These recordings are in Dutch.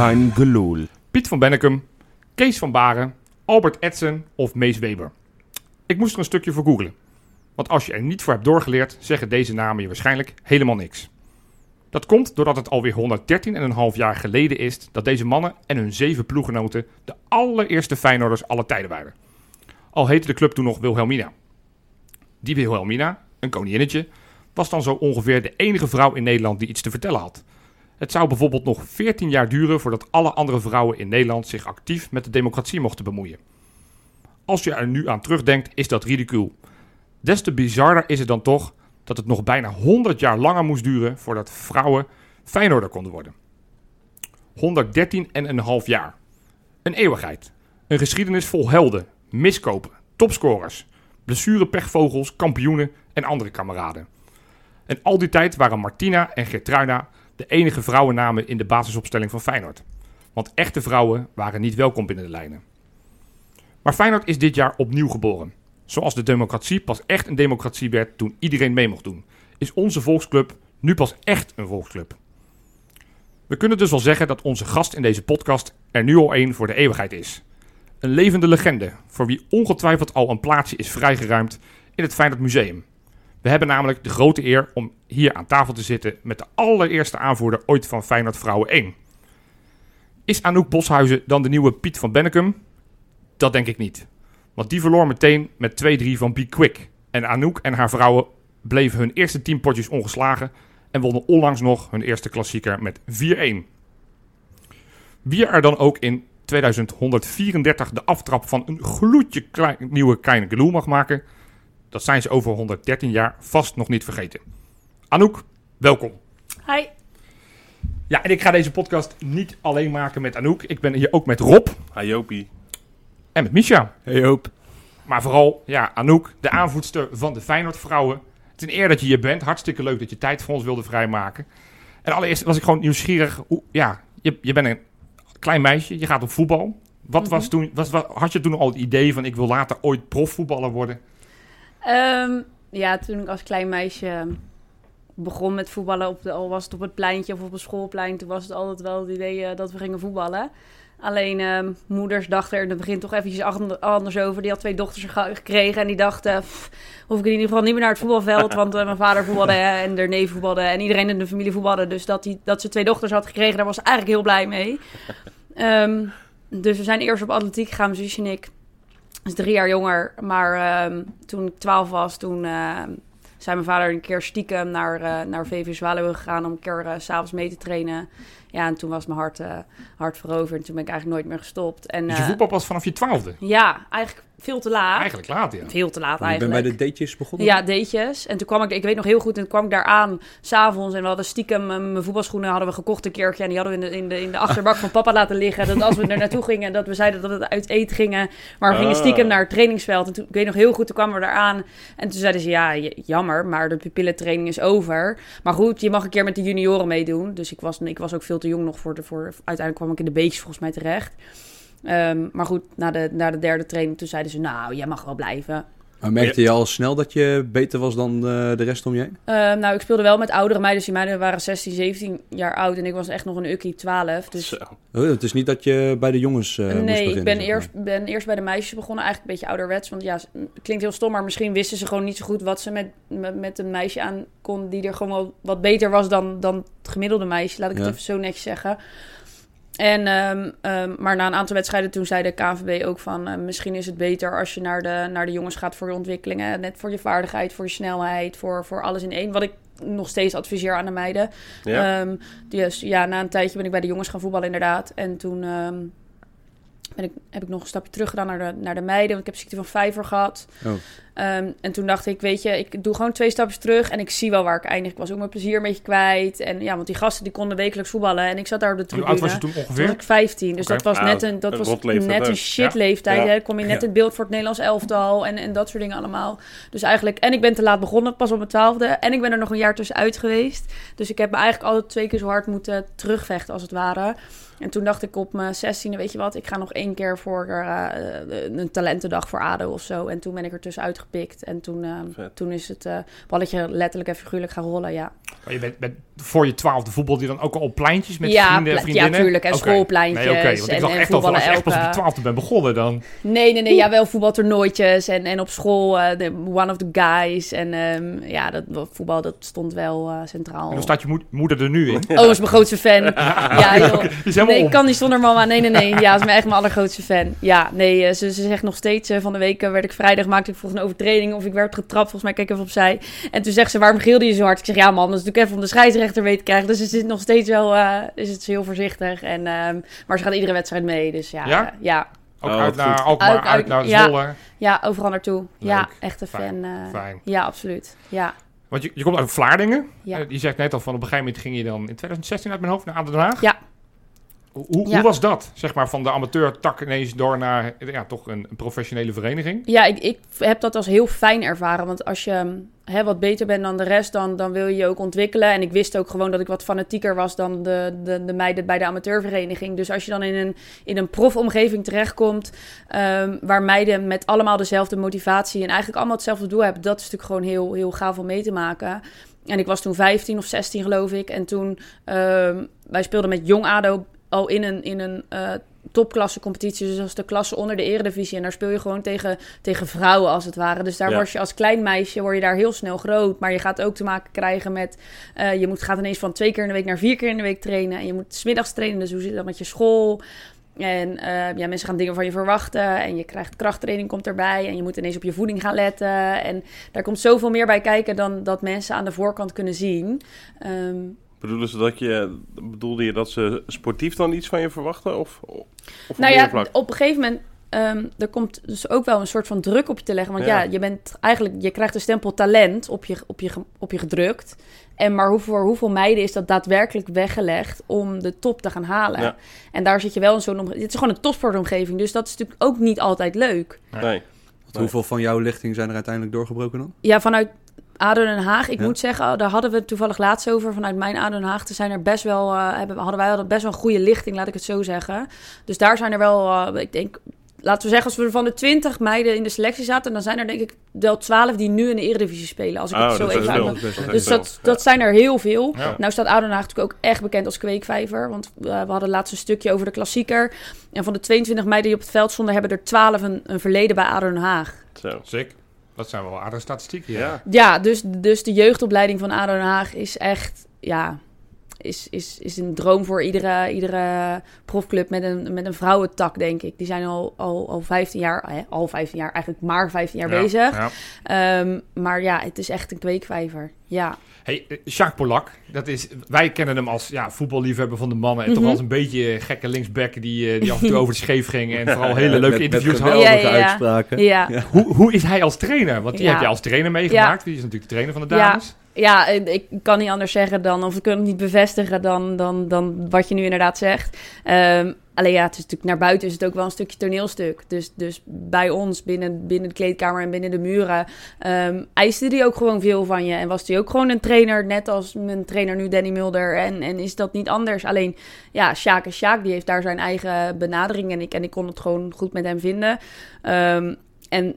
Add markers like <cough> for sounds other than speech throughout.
Kein Geloel. Piet van Bennekum, Kees van Baren, Albert Edsen of Mees Weber. Ik moest er een stukje voor googlen. Want als je er niet voor hebt doorgeleerd, zeggen deze namen je waarschijnlijk helemaal niks. Dat komt doordat het alweer 113,5 jaar geleden is dat deze mannen en hun zeven ploeggenoten de allereerste Feyenoorders aller tijden waren. Al heette de club toen nog Wilhelmina. Die Wilhelmina, een koninginnetje, was dan zo ongeveer de enige vrouw in Nederland die iets te vertellen had. Het zou bijvoorbeeld nog 14 jaar duren voordat alle andere vrouwen in Nederland zich actief met de democratie mochten bemoeien. Als je er nu aan terugdenkt, is dat ridicuul. Des te bizarder is het dan toch dat het nog bijna 100 jaar langer moest duren voordat vrouwen Feyenoorder konden worden. 113 en een half jaar. Een eeuwigheid. Een geschiedenis vol helden, miskopen, topscorers, blessurepechvogels, kampioenen en andere kameraden. En al die tijd waren Martina en Gertruida de enige vrouwennamen in de basisopstelling van Feyenoord. Want echte vrouwen waren niet welkom binnen de lijnen. Maar Feyenoord is dit jaar opnieuw geboren. Zoals de democratie pas echt een democratie werd toen iedereen mee mocht doen, is onze volksclub nu pas echt een volksclub. We kunnen dus wel zeggen dat onze gast in deze podcast er nu al één voor de eeuwigheid is. Een levende legende, voor wie ongetwijfeld al een plaatsje is vrijgeruimd in het Feyenoord Museum. We hebben namelijk de grote eer om hier aan tafel te zitten met de allereerste aanvoerder ooit van Feyenoord Vrouwen 1. Is Anouk Boshuizen dan de nieuwe Piet van Bennekum? Dat denk ik niet. Want die verloor meteen met 2-3 van Be Quick. En Anouk en haar vrouwen bleven hun eerste 10 potjes ongeslagen en wonnen onlangs nog hun eerste klassieker met 4-1. Wie er dan ook in 2134 de aftrap van een gloedje nieuwe kleine geloel mag maken, dat zijn ze over 113 jaar vast nog niet vergeten. Anouk, welkom. Hi. Ja, en ik ga deze podcast niet alleen maken met Anouk. Ik ben hier ook met Rob Hi Jopie. en met Misha. Hey Hoop. Maar vooral, ja, Anouk, de aanvoedster van de Feyenoord vrouwen. Het is een eer dat je hier bent. Hartstikke leuk dat je tijd voor ons wilde vrijmaken. En allereerst was ik gewoon nieuwsgierig. Hoe, ja, je, je bent een klein meisje, je gaat op voetbal. Wat was toen, was, wat, had je toen al het idee van ik wil later ooit profvoetballer worden? Ehm, ja, toen ik als klein meisje begon met voetballen, op al was het op het pleintje of op het schoolplein, toen was het altijd wel het idee eh, dat we gingen voetballen. Alleen ehm, moeders dachten er in het begin toch eventjes ander- anders over. Die had twee dochters ge- gekregen en die dachten, "Pff, hoef ik in ieder geval niet meer naar het voetbalveld. Want eh, mijn vader voetbalde <laughs> en de neef voetbalde en iedereen in de familie voetbalde. Dus dat, die, dat ze twee dochters had gekregen, daar was ze eigenlijk heel blij mee. Ehm, dus we zijn eerst op atletiek gegaan, mijn zusje en ik. Is drie jaar jonger. Maar ehm, toen ik twaalf was, toen ehm, zei mijn vader een keer stiekem naar, eh, naar VV Zwaluwen gegaan om een keer eh, s s'avonds mee te trainen. Ja, en toen was mijn hart, eh, hart veroverd. En toen ben ik eigenlijk nooit meer gestopt. En, Dus je eh, voetbal pas vanaf je twaalfde. Ja, eigenlijk veel te laat. Eigenlijk laat, ja. Veel te laat Ik ben eigenlijk. bij de datejes begonnen. Ja, datejes. En toen kwam ik, ik weet nog heel goed, en toen kwam ik daar aan s'avonds. En we hadden stiekem, eh, mijn voetbalschoenen hadden we gekocht een keertje. En die hadden we in de, in de, in de achterbak van papa laten liggen. Dat als we er naartoe gingen, dat we zeiden dat we uit eten gingen. Maar we gingen Ah. stiekem naar het trainingsveld. En toen, ik weet nog heel goed, toen kwamen we daar aan. En toen zeiden ze, ja, jammer, maar de pupillentraining is over. Maar goed, je mag een keer met de junioren meedoen. Dus ik was, ik was ook veel te jong nog voor de, voor, uiteindelijk kwam ik in de beetjes volgens mij terecht. Ehm, maar goed, na de, na de derde training, toen zeiden ze, nou, jij mag wel blijven. Maar merkte je al snel dat je beter was dan eh, de rest om je heen? Eh, nou, ik speelde wel met oudere meiden. Dus die meiden waren 16, 17 jaar oud. En ik was echt nog een ukkie 12. Dus Zo. Oh, het is niet dat je bij de jongens eh, moest nee, beginnen. ik ben zeg maar. eerst, ben eerst bij de meisjes begonnen. Eigenlijk een beetje ouderwets. Want ja, het klinkt heel stom. Maar misschien wisten ze gewoon niet zo goed wat ze met, met, met een meisje aan kon. Die er gewoon wel wat beter was dan, dan het gemiddelde meisje. Laat ik het even zo netjes zeggen. En, ehm, ehm, maar na een aantal wedstrijden toen zei de KNVB ook van... eh, misschien is het beter als je naar de, naar de jongens gaat voor je ontwikkelingen. Net voor je vaardigheid, voor je snelheid, voor, voor alles in één. Wat ik nog steeds adviseer aan de meiden. Ja. Ehm, dus ja, na een tijdje ben ik bij de jongens gaan voetballen inderdaad. En toen ben ik, heb ik nog een stapje terug gedaan naar de, naar de meiden. Want ik heb ziekte van vijver gehad. Oh. Ehm, en toen dacht ik, weet je, ik doe gewoon twee stapjes terug. En ik zie wel waar ik eindig. Ik was ook mijn plezier een beetje kwijt. En ja, want die gasten die konden wekelijks voetballen. En ik zat daar op de En hoe tribune. oud was je toen Toen ongeveer? was ik 15. Dus dat was net een, dat een was net een ook. shit Ja. leeftijd. Ja. Hè? Kom je net Ja. in beeld voor het Nederlands elftal en, en dat soort dingen allemaal. Dus eigenlijk, en ik ben te laat begonnen, pas op mijn twaalfde. En ik ben er nog een jaar tussenuit geweest. Dus ik heb me eigenlijk altijd twee keer zo hard moeten terugvechten, als het ware. En toen dacht ik op mijn zestiende, weet je wat, ik ga nog één keer voor eh, een talentendag voor ADO of zo. En toen ben ik er tussenuit gepikt. En toen, eh, toen is het eh, balletje letterlijk en figuurlijk gaan rollen, ja. Maar je bent, bent voor je twaalfde voetbal die dan ook al op pleintjes met Ja, vrienden en ple- ja, vriendinnen? tuurlijk, en Oké. schoolpleintjes Nee, oké, want ik dacht echt al van als je echt pas op je twaalfde bent begonnen dan... Nee, nee, nee. Ja, wel voetbaltoernooitjes en, en op school de one of the guys. En ehm, ja, dat, dat voetbal dat stond wel eh, centraal. En dan staat je moed- moeder er nu in. Oh, is mijn grootste fan. <laughs> ja, joh. Nee, om. ik kan niet zonder mama. Nee, nee, nee. Ja, is mijn echt mijn allergrootste fan. Ja, nee, eh, ze, ze zegt nog steeds... van de week werd ik vrijdag, maakte ik volgens een overtreding... of ik werd getrapt, volgens mij, kijk even opzij. En toen zegt ze, waarom gilde je zo hard? Ik zeg, ja man, dat is natuurlijk even om de scheidsrechter mee te krijgen. Dus ze zit nog steeds wel... eh, is het heel voorzichtig. En, ehm, maar ze gaat iedere wedstrijd mee, dus ja. Ja? eh, ja, Ook Oh, uit naar. Alkmaar, Uit- uit, uit- naar ja. Zwolle. ja, overal naartoe. Ja, echt een Fijn. fan. eh, Fijn. ja, absoluut. Ja, Want je, je komt uit Vlaardingen. Ja. Je zegt net al van op een gegeven moment ging je dan in 2016 uit mijn hoofd naar ADO Den Haag. Ja. Hoe, hoe, Ja. hoe was dat? Zeg maar van de amateur-tak ineens door naar ja, toch een, een professionele vereniging. Ja, ik, ik heb dat als heel fijn ervaren. Want als je hè, wat beter bent dan de rest, dan, dan wil je je ook ontwikkelen. En ik wist ook gewoon dat ik wat fanatieker was dan de, de, de meiden bij de amateurvereniging. Dus als je dan in een, in een profomgeving terechtkomt, ehm, waar meiden met allemaal dezelfde motivatie en eigenlijk allemaal hetzelfde doel hebben, dat is natuurlijk gewoon heel, heel gaaf om mee te maken. En ik was toen 15 of 16, geloof ik. En toen, ehm, wij speelden met Jong ADO al in een, in een eh, topklasse competitie. Dus dat is de klasse onder de eredivisie. En daar speel je gewoon tegen, tegen vrouwen, als het ware. Dus daar Ja. word je als klein meisje word je daar heel snel groot. Maar je gaat ook te maken krijgen met... eh, je moet, gaat ineens van twee keer in de week naar vier keer in de week trainen. En je moet 's middags trainen, dus hoe zit dat met je school... En eh, ja, mensen gaan dingen van je verwachten. En je krijgt krachttraining komt erbij. En je moet ineens op je voeding gaan letten. En daar komt zoveel meer bij kijken dan dat mensen aan de voorkant kunnen zien. Ehm, Bedoelen ze dat je, bedoelde je dat ze sportief dan iets van je verwachten? Of, nou ja, vlak? op een gegeven moment. ehm, er komt dus ook wel een soort van druk op je te leggen. Want ja, Ja. je bent eigenlijk, je krijgt de stempel talent op je, op je, op je gedrukt. En maar hoe, voor hoeveel meiden is dat daadwerkelijk weggelegd om de top te gaan halen? Ja. En daar zit je wel in zo'n omgeving. Het is gewoon een topsportomgeving, dus dat is natuurlijk ook niet altijd leuk. Nee. Hoeveel van jouw lichting zijn er uiteindelijk doorgebroken dan? Ja, vanuit ADO Den Haag. Ik Ja. moet zeggen, daar hadden we het toevallig laatst over. Vanuit mijn ADO Den Haag. Er zijn er best wel, eh, hebben, hadden wij hadden best wel een goede lichting, laat ik het zo zeggen. Dus daar zijn er wel, eh, ik denk, laten we zeggen, als we van de 20 meiden in de selectie zaten, dan zijn er denk ik wel 12 die nu in de Eredivisie spelen. Als ik Oh, het zo dat even. Dat Dat Dus dat, dat zijn er heel veel. Ja. Nou staat Haag natuurlijk ook echt bekend als kweekvijver. Want eh, we hadden laatst een stukje over de klassieker. En van de 22 meiden die op het veld stonden, hebben er 12 een, een verleden bij ADO Den Haag. Zo. Sick. Dat zijn wel aardige statistieken. Ja. Ja. Dus, dus de jeugdopleiding van ADO Den Haag is echt, ja, is, is, is een droom voor iedere, iedere profclub met een, met een vrouwentak, denk ik. Die zijn al, al, al 15 jaar, hè, al 15 jaar, eigenlijk maar 15 jaar Ja, bezig. ja. Ehm, maar ja, het is echt een kweekvijver. Ja, Hey, eh, Jacques Polak, dat is, wij kennen hem als ja, voetballiefhebber van de mannen. En toch Mhm. als een beetje gekke linksback die, eh, die af en toe <laughs> over de scheef ging. En vooral <laughs> hele leuke Met- interviews met had. geweldige Ja, ja, ja. uitspraken. ja. Hoe, hoe is hij als trainer? Want die Ja. heb je als trainer meegemaakt. Die is natuurlijk de trainer van de Ja. dames. Ja, ik kan niet anders zeggen dan, of ik kan het niet bevestigen dan, dan, dan wat je nu inderdaad zegt. Ehm, alleen ja, het is natuurlijk naar buiten is het ook wel een stukje toneelstuk. Dus, dus bij ons, binnen, binnen de kleedkamer en binnen de muren, ehm eiste die ook gewoon veel van je. En was die ook gewoon een trainer, net als mijn trainer nu, Danny Mulder. En, en is dat niet anders? Alleen, ja, Sjaak is Sjaak, die heeft daar zijn eigen benadering. En ik, en ik kon het gewoon goed met hem vinden. Ehm, en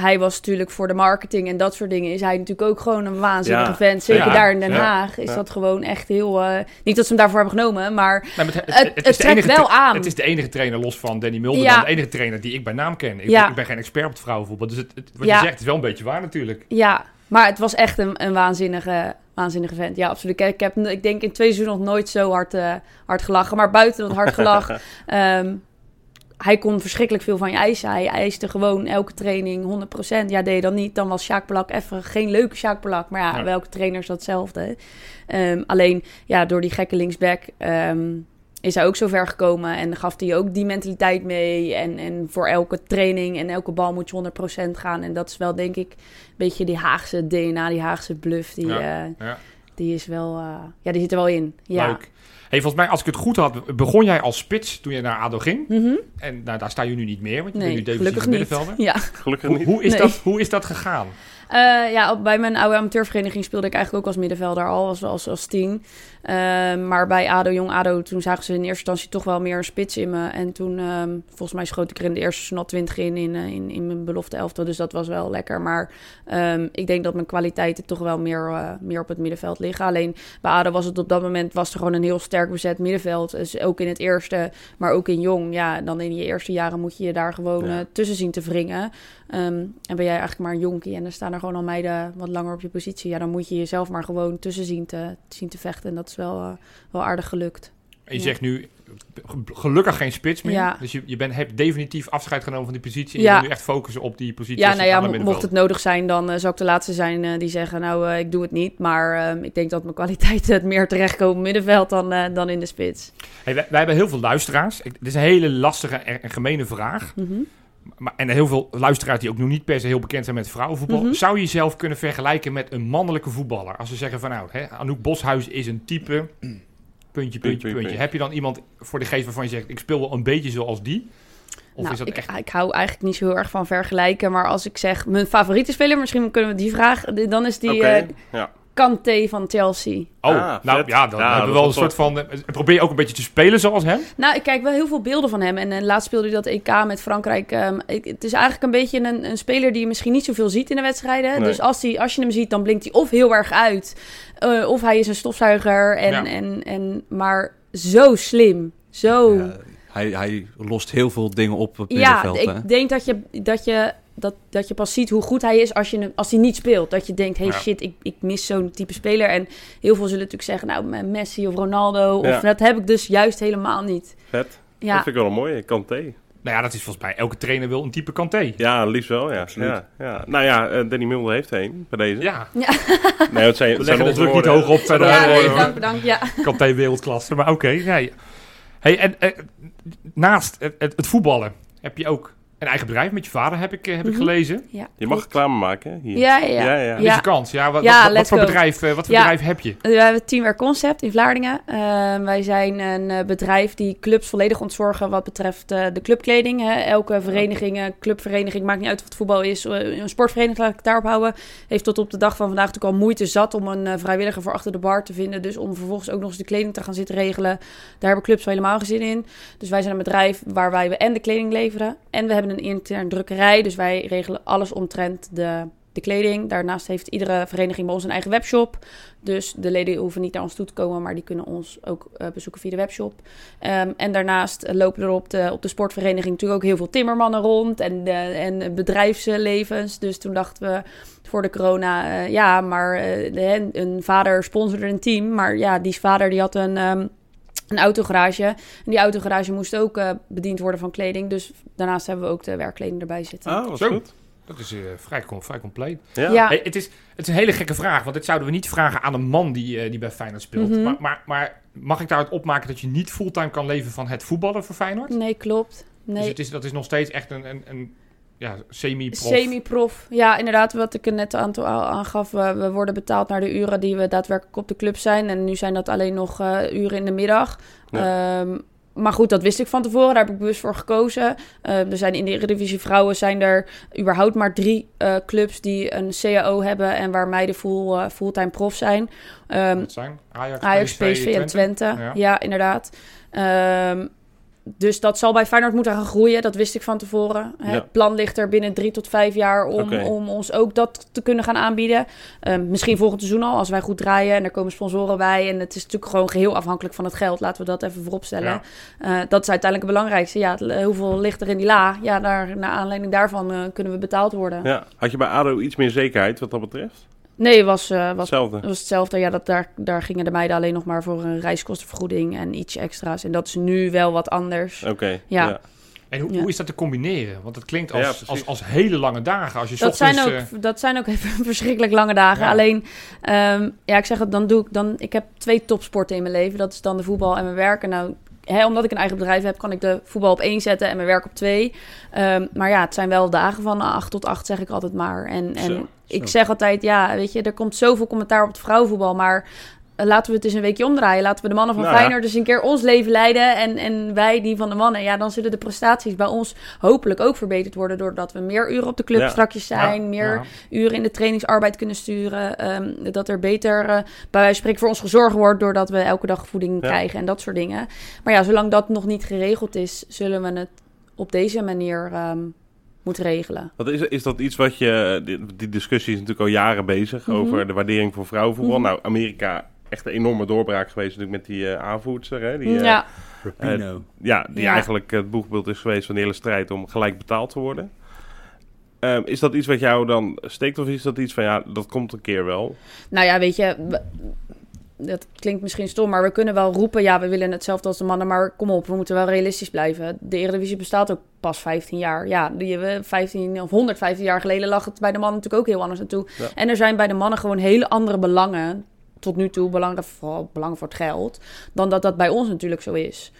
hij was natuurlijk voor de marketing en dat soort dingen is hij natuurlijk ook gewoon een waanzinnige Ja. vent. Zeker Ja. daar in Den. Haag is dat gewoon echt heel... eh, niet dat ze hem daarvoor hebben genomen, maar Nee, het, het- het, is de trekt enige wel aan. Het is de enige trainer los van Danny Mulder. Dan de enige trainer die ik bij naam ken. Ik, Ja. ik ben geen expert op het vrouwenvoetbal. Dus wat je zegt is wel een beetje waar natuurlijk. Ja, maar het was echt een, een waanzinnige, waanzinnige vent. Ja, absoluut. Ik, heb, ik denk in twee seizoenen nog nooit zo hard, eh, hard gelachen. Maar buiten dat hard gelach... <laughs> ehm, hij kon verschrikkelijk veel van je eisen. Hij eiste gewoon elke training 100%. Ja, deed je dan niet, dan was Sjaak Polak even geen leuke Sjaak Polak. Maar ja, Ja. welke trainer is dat hetzelfde. Ehm, alleen, ja, door die gekke linksback... ehm, is hij ook zo ver gekomen en gaf hij ook die mentaliteit mee. En, en voor elke training en elke bal moet je 100% gaan. En dat is wel, denk ik, een beetje die Haagse DNA, die Haagse bluff. Die, Ja. eh, Ja. die is wel, eh, ja, die zit er wel in. Ja. Leuk. Hey, volgens mij, als ik het goed had, begon jij als spits toen je naar ADO ging. Mhm. En nou, daar sta je nu niet meer, want je Nee, bent nu defensieve niet. middenvelder. Ja. Gelukkig Hoe, niet. hoe, is Nee. dat, hoe is dat gegaan? Eh, ja, bij mijn oude amateurvereniging speelde ik eigenlijk ook als middenvelder al, als, als, als tien. Ehm, maar bij ADO, Jong ADO, toen zagen ze in eerste instantie toch wel meer een spits in me. En toen, ehm, volgens mij schoot ik er in de eerste snot 20 in, in, eh, in, in mijn belofte elftal. Dus dat was wel lekker. Maar ehm, ik denk dat mijn kwaliteiten toch wel meer, eh, meer op het middenveld liggen. Alleen bij ADO was het op dat moment was er gewoon een heel sterk bezet middenveld. Dus ook in het eerste, maar ook in Jong. Ja, dan in je eerste jaren moet je je daar gewoon Ja. tussen zien te wringen. Ehm, en ben jij eigenlijk maar een jonkie en dan staan er gewoon al meiden wat langer op je positie. Ja, dan moet je jezelf maar gewoon tussen zien te, zien te vechten. En dat is wel, eh, wel aardig gelukt. En je Ja. zegt nu ge- gelukkig geen spits meer. Ja. Dus je, je bent, hebt definitief afscheid genomen van die positie. En Ja. je wil nu echt focussen op die positie. Ja, nou ja, mo- mocht het nodig zijn, dan eh, zou ik de laatste zijn eh, die zeggen... nou, ik doe het niet. Maar ehm, ik denk dat mijn kwaliteiten het meer terechtkomen middenveld dan, dan in de spits. Hey, wij, wij hebben heel veel luisteraars. Ik, dit is een hele lastige en, en gemene vraag. Mhm. Maar, en heel veel luisteraars die ook nog niet per se heel bekend zijn met vrouwenvoetbal. Mhm. Zou je jezelf kunnen vergelijken met een mannelijke voetballer? Als we zeggen van nou, hè, Anouk Boshuis is een type... Puntje, puntje, puntje, puntje. puntje. Heb je dan iemand voor de geest waarvan je zegt... ik speel wel een beetje zoals die? Of nou, is dat ik, echt... ik hou eigenlijk niet zo heel erg van vergelijken. Maar als ik zeg mijn favoriete speler, misschien kunnen we die vraag... Dan is die eh ja. Kanté van Chelsea. Oh, Ah, nou vet. ja, dan Ja, hebben we wel een soort van... eh, probeer je ook een beetje te spelen zoals hem? Nou, ik kijk wel heel veel beelden van hem. En, en laatst speelde hij dat EK met Frankrijk. Ehm, ik, het is eigenlijk een beetje een, een speler die je misschien niet zoveel ziet in de wedstrijden. Nee. Dus als, hij, als je hem ziet, dan blinkt hij of heel erg uit. eh, of hij is een stofzuiger. En, Ja. en, en, maar zo slim. Zo... Ja, hij, hij lost heel veel dingen op op het Ja, middenveld. hè? ik denk dat je, dat, je, dat, dat je pas ziet hoe goed hij is als, je, hem- als hij niet speelt. Dat je denkt, hey Ja. shit, ik, ik mis zo'n type speler. En heel veel zullen natuurlijk zeggen, nou, Messi of Ronaldo. Of, Ja. Dat heb ik dus juist helemaal niet. Vet. Ja, Dat vind ik wel een mooie. Kanté. Nou ja, dat is volgens mij... Elke trainer wil een type Kanté. Ja, liefst wel, ja. Absoluut. ja, ja. Nou ja, eh, Danny Mulder heeft een bij deze. Ja, Nee, het zijn, we zijn de druk niet hoog op verder. ja nee, bedankt, bedankt. Ja. Kanté wereldklasse. Maar oké, nee. Hey, en eh, naast het, het, het voetballen heb je ook een eigen bedrijf met je vader, heb ik, eh, heb ik Mhm. gelezen. Ja, Je mag reclame maken, hè, hier. Ja, ja, ja. ja, ja. Dit is je kans. Ja, wat, Ja, wat, wat voor go. bedrijf, eh, wat voor Ja. bedrijf heb je? We hebben Teamwear Concept in Vlaardingen. Eh, wij zijn een eh, bedrijf die clubs volledig ontzorgen wat betreft eh, de clubkleding. Hè. Elke vereniging, eh, clubvereniging, maakt niet uit of het voetbal is, een sportvereniging, laat ik het daarop houden, heeft tot op de dag van vandaag natuurlijk al moeite zat om een eh, vrijwilliger voor achter de bar te vinden. Dus om vervolgens ook nog eens de kleding te gaan zitten regelen, daar hebben clubs wel helemaal geen zin in. Dus wij zijn een bedrijf waarbij we en de kleding leveren en we hebben een intern drukkerij. Dus wij regelen alles omtrent de, de kleding. Daarnaast heeft iedere vereniging bij ons een eigen webshop. Dus de leden hoeven niet naar ons toe te komen, maar die kunnen ons ook eh, bezoeken via de webshop. Ehm, en daarnaast lopen er op de, op de sportvereniging natuurlijk ook heel veel timmermannen rond en, en bedrijfslevens. Dus toen dachten we voor de corona, eh, ja, maar eh, een vader sponsorde een team. Maar ja, die vader die had een... ehm, een autogarage. En die autogarage moest ook eh, bediend worden van kleding. Dus daarnaast hebben we ook de werkkleding erbij zitten. Ah, wat Zo. goed. Dat is eh, vrij, com- vrij compleet. Ja. Ja. Hey, het, is, het is een hele gekke vraag, want dit zouden we niet vragen aan een man die, eh, die bij Feyenoord speelt. Mhm. maar, maar, maar mag ik daaruit opmaken dat je niet fulltime kan leven van het voetballen voor Feyenoord? Nee, klopt. Nee. Dus het is, dat is nog steeds echt een, een, een ja, semi-prof. Semi-prof. Ja, inderdaad, wat ik er net aan aangaf. We, we worden betaald naar de uren die we daadwerkelijk op de club zijn. En nu zijn dat alleen nog eh, uren in de middag. Ehm, maar goed, dat wist ik van tevoren. Daar heb ik bewust voor gekozen. Ehm, er zijn in de Eredivisie Vrouwen zijn er überhaupt maar drie eh, clubs die een CAO hebben en waar meiden full, eh, fulltime prof zijn. Dat zijn Ajax, Ajax, PSV en Twente. Ja. Ja, inderdaad. Dus dat zal bij Feyenoord moeten gaan groeien. Dat wist ik van tevoren. Ja. Het plan ligt er binnen drie tot vijf jaar om, om ons ook dat te kunnen gaan aanbieden. Ehm, misschien volgend seizoen al, als wij goed draaien en er komen sponsoren bij. En het is natuurlijk gewoon geheel afhankelijk van het geld. Laten we dat even vooropstellen. Ja. Eh, dat is uiteindelijk het belangrijkste. Ja, het- hoeveel ligt er in die la? Ja, daar, naar aanleiding daarvan eh, kunnen we betaald worden. Ja. Had je bij ADO iets meer zekerheid wat dat betreft? Nee, was, eh, was Hetzelfde. was hetzelfde. Ja, dat, daar, daar gingen de meiden alleen nog maar voor een reiskostenvergoeding en iets extra's. En dat is nu wel wat anders. Oké. Ja. En hoe, Ja. hoe is dat te combineren? Want het klinkt Ja, als, als, als hele lange dagen. Als je Dat zijn, ochtends, ook, eh, dat zijn ook even <laughs> verschrikkelijk lange dagen. Ja. Alleen, ehm, ja, ik zeg het, dan doe ik dan. Ik heb twee topsporten in mijn leven. Dat is dan de voetbal en mijn werk. En nou, hè, omdat ik een eigen bedrijf heb, kan ik de voetbal op één zetten en mijn werk op twee. Ehm, maar ja, het zijn wel dagen van acht tot acht, zeg ik altijd maar. En, en Zo, ik zeg altijd, ja, weet je, er komt zoveel commentaar op het vrouwenvoetbal, maar eh, laten we het eens een weekje omdraaien. Laten we de mannen van Nou. Feyenoord dus een keer ons leven leiden en, en wij die van de mannen. Ja, dan zullen de prestaties bij ons hopelijk ook verbeterd worden... doordat we meer uren op de club Ja. strakjes zijn, Ja, meer ja. uren in de trainingsarbeid kunnen sturen. ehm, dat er beter, eh, bij wijze van spreken, voor ons gezorgd wordt... doordat we elke dag voeding krijgen en dat soort dingen. Maar ja, zolang dat nog niet geregeld is... zullen we het op deze manier ehm, moeten regelen. Wat is, is dat iets wat je... Die, die discussie is natuurlijk al jaren bezig Mhm. over de waardering voor vrouwenvoetbal. Mhm. Nou, Amerika, echt een enorme doorbraak geweest natuurlijk met die eh aanvoerster. Hè, die, eh, ja. Rapino. Ja, die Ja. eigenlijk het boegbeeld is geweest van de hele strijd om gelijk betaald te worden. Ehm, is dat iets wat jou dan steekt of is dat iets van ja, dat komt een keer wel? Nou ja, weet je, dat klinkt misschien stom, maar we kunnen wel roepen, ja, we willen hetzelfde als de mannen, maar kom op, we moeten wel realistisch blijven. De Eredivisie bestaat ook pas 15 jaar. Ja, die we 15 of 115 jaar geleden lag het bij de mannen natuurlijk ook heel anders naartoe. Ja. En er zijn bij de mannen gewoon hele andere belangen, tot nu toe belangen, vooral belangen voor het geld, dan dat dat bij ons natuurlijk zo is.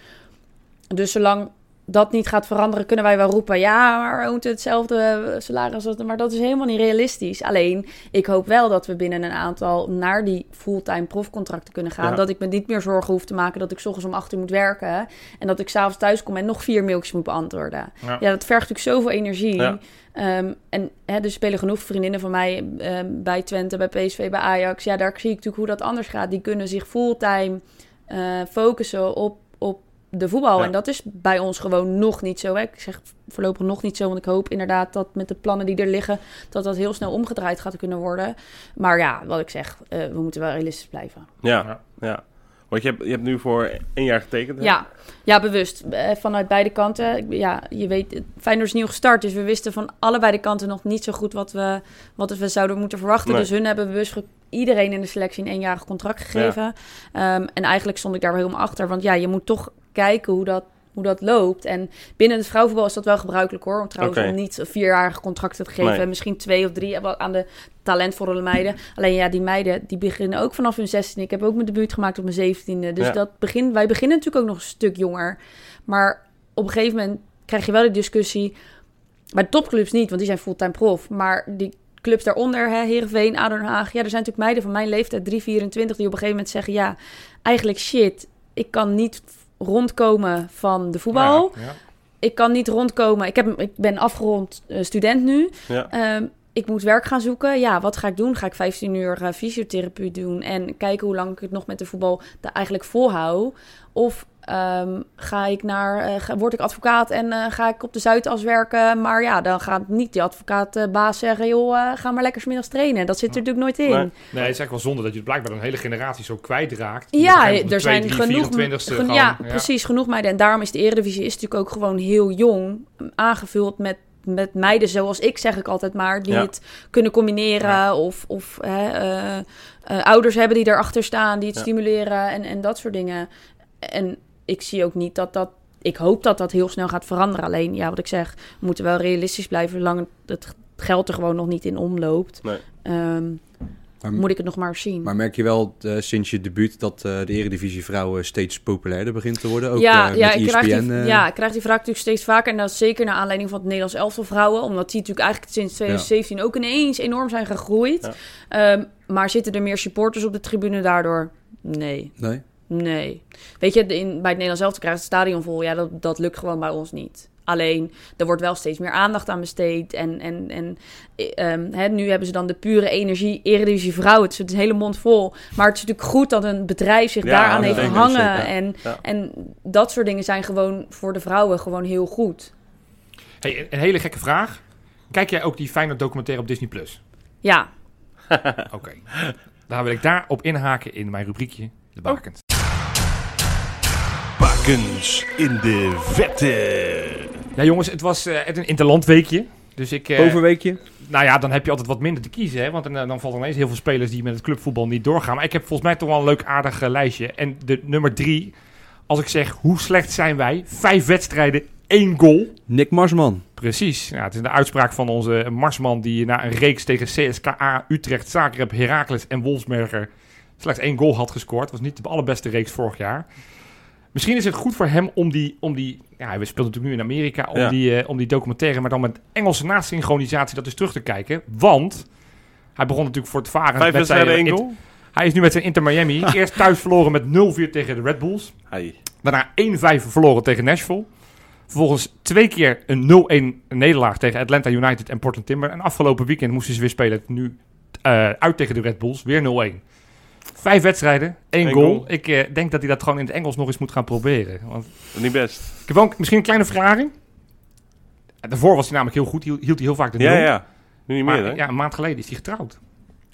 Dus zolang dat niet gaat veranderen, kunnen wij wel roepen: ja, maar moeten hetzelfde salaris. als- Maar dat is helemaal niet realistisch. Alleen, ik hoop wel dat we binnen een aantal naar die fulltime profcontracten kunnen gaan. Ja. Dat ik me niet meer zorgen hoef te maken dat ik 's ochtends om 8 uur moet werken. En dat ik s'avonds thuis kom en nog vier mailtjes moet beantwoorden. Ja. Ja, dat vergt natuurlijk zoveel energie. Ja. Ehm, en hè, er spelen genoeg vriendinnen van mij ehm, bij Twente, bij PSV, bij Ajax. Ja, daar zie ik natuurlijk hoe dat anders gaat. Die kunnen zich fulltime eh, focussen op, op de voetbal. Ja. En dat is bij ons gewoon nog niet zo. Hè. Ik zeg voorlopig nog niet zo, want ik hoop inderdaad dat met de plannen die er liggen, dat dat heel snel omgedraaid gaat kunnen worden. Maar ja, wat ik zeg, eh, we moeten wel realistisch blijven. Ja, Ja. ja. Want je hebt, je hebt nu voor één jaar getekend. hè? Ja, ja bewust. Eh, Vanuit beide kanten. Ja, je weet, Feyenoord is nieuw gestart. Dus we wisten van allebei de kanten nog niet zo goed wat we, wat we zouden moeten verwachten. Nee. Dus hun hebben bewust ge- iedereen in de selectie een eenjarig contract gegeven. Ehm, en eigenlijk stond ik daar wel helemaal achter. Want ja, je moet toch kijken hoe dat, hoe dat loopt. En binnen het vrouwenvoetbal is dat wel gebruikelijk hoor. Om trouwens Oké. om niet vierjarige contracten te geven. Nee. Misschien twee of drie aan de talentvolle meiden. Alleen ja, die meiden die beginnen ook vanaf hun 16. Ik heb ook mijn debuut gemaakt op mijn 17e. Dus Ja. dat begin, wij beginnen natuurlijk ook nog een stuk jonger. Maar op een gegeven moment krijg je wel de discussie. Bij topclubs niet, want die zijn fulltime prof. Maar die clubs daaronder, hè, Heerenveen, ADO Den Haag. Ja, er zijn natuurlijk meiden van mijn leeftijd, 3, 24, die op een gegeven moment zeggen... Ja, eigenlijk shit, ik kan niet rondkomen van de voetbal. Ja, ja. Ik kan niet rondkomen. Ik, heb, ik ben afgerond eh, student nu. Ja. Ehm, ik moet werk gaan zoeken. Ja, wat ga ik doen? Ga ik 15 uur eh, fysiotherapie doen en kijken hoe lang ik het nog met de voetbal daar eigenlijk volhoud? Of ehm, ga ik naar, eh, ga- word ik advocaat en eh, ga ik op de Zuidas werken? Maar ja, dan gaat niet die advocaatbaas zeggen, joh, eh, ga maar lekker 's middags trainen. Dat zit er natuurlijk nooit in. Nee. Nee, het is eigenlijk wel zonde dat je blijkbaar een hele generatie zo kwijtraakt. Ja, er zijn de 2, 3, genoeg. 24ste gen- ja, precies, genoeg meiden. En daarom is de Eredivisie is natuurlijk ook gewoon heel jong. Aangevuld met, met meiden zoals ik, zeg ik altijd maar. Die Ja. het kunnen combineren. Of, of hè, eh, eh, ouders hebben die erachter staan, die het Ja. stimuleren en, en dat soort dingen. En ik zie ook niet dat dat. Ik hoop dat dat heel snel gaat veranderen. Alleen, ja, wat ik zeg, we moeten wel realistisch blijven. Zolang het geld er gewoon nog niet in omloopt. Nee. Ehm, Maar, moet ik het nog maar zien. maar merk je wel eh, sinds je debuut dat eh, de Eredivisie vrouwen steeds populairder begint te worden? Ook ja, eh, ja, met ik krijg die, eh, ja, ik krijg die vraag natuurlijk steeds vaker. En dat is zeker naar aanleiding van het Nederlands elftal vrouwen. Omdat die natuurlijk eigenlijk sinds 2017 ook ineens enorm zijn gegroeid. Ehm, maar zitten er meer supporters op de tribune daardoor? Nee, Nee? Nee. Weet je, in, bij het Nederlands elftal krijgt het stadion vol. Ja, dat, dat lukt gewoon bij ons niet. Alleen, er wordt wel steeds meer aandacht aan besteed. En, en, en eh, ehm, hè, nu hebben ze dan de pure energie, Eredivisie vrouwen. Het is een hele mond vol. Maar het is natuurlijk goed dat een bedrijf zich Ja, daaraan heeft hangen. En, Ja. en dat soort dingen zijn gewoon voor de vrouwen gewoon heel goed. Hey, een- hele gekke vraag. Kijk jij ook die Feyenoord documentaire op Disney+. Plus? Ja, <laughs> Oké. Dan wil ik daarop inhaken in mijn rubriekje, de bakens. In de vette. Ja jongens, het was eh, het een interlandweekje. Dus ik... eh, Overweekje? Nou ja, dan heb je altijd wat minder te kiezen. Hè? Want dan, eh, dan valt er ineens heel veel spelers die met het clubvoetbal niet doorgaan. Maar ik heb volgens mij toch wel een leuk aardig lijstje. En de nummer drie, als ik zeg hoe slecht zijn wij? Vijf wedstrijden, één goal. Nick Marsman. Precies. Ja, het is de uitspraak van onze Marsman die na een reeks tegen CSKA, Utrecht, Zagreb, Heracles en Wolfsberger slechts één goal had gescoord. was niet de allerbeste reeks vorig jaar. Misschien is het goed voor hem om die, om die ja, hij speelt natuurlijk nu in Amerika, om, Ja. die, eh, om die documentaire, maar dan met Engelse nasynchronisatie dat eens terug te kijken. Want hij begon natuurlijk voor het varen. Vijf wedstrijden, één goal? Hij is nu met zijn Inter Miami. <laughs> Eerst thuis verloren met 0-4 tegen de Red Bulls. Hey. Daarna 1-5 verloren tegen Nashville. Vervolgens twee keer een 0-1 nederlaag tegen Atlanta United en Portland Timber. En afgelopen weekend moesten ze weer spelen. Nu eh, uit tegen de Red Bulls. Weer 0-1. Vijf wedstrijden, één Eén goal. goal. Ik eh, denk dat hij dat gewoon in het Engels nog eens moet gaan proberen. Want Niet best. ik heb wel een- misschien een kleine verklaring. Eh, Daarvoor was hij namelijk heel goed. Hield, hield hij heel vaak de nul. Ja, ja. Nu niet meer, hè? ja, een maand geleden is hij getrouwd.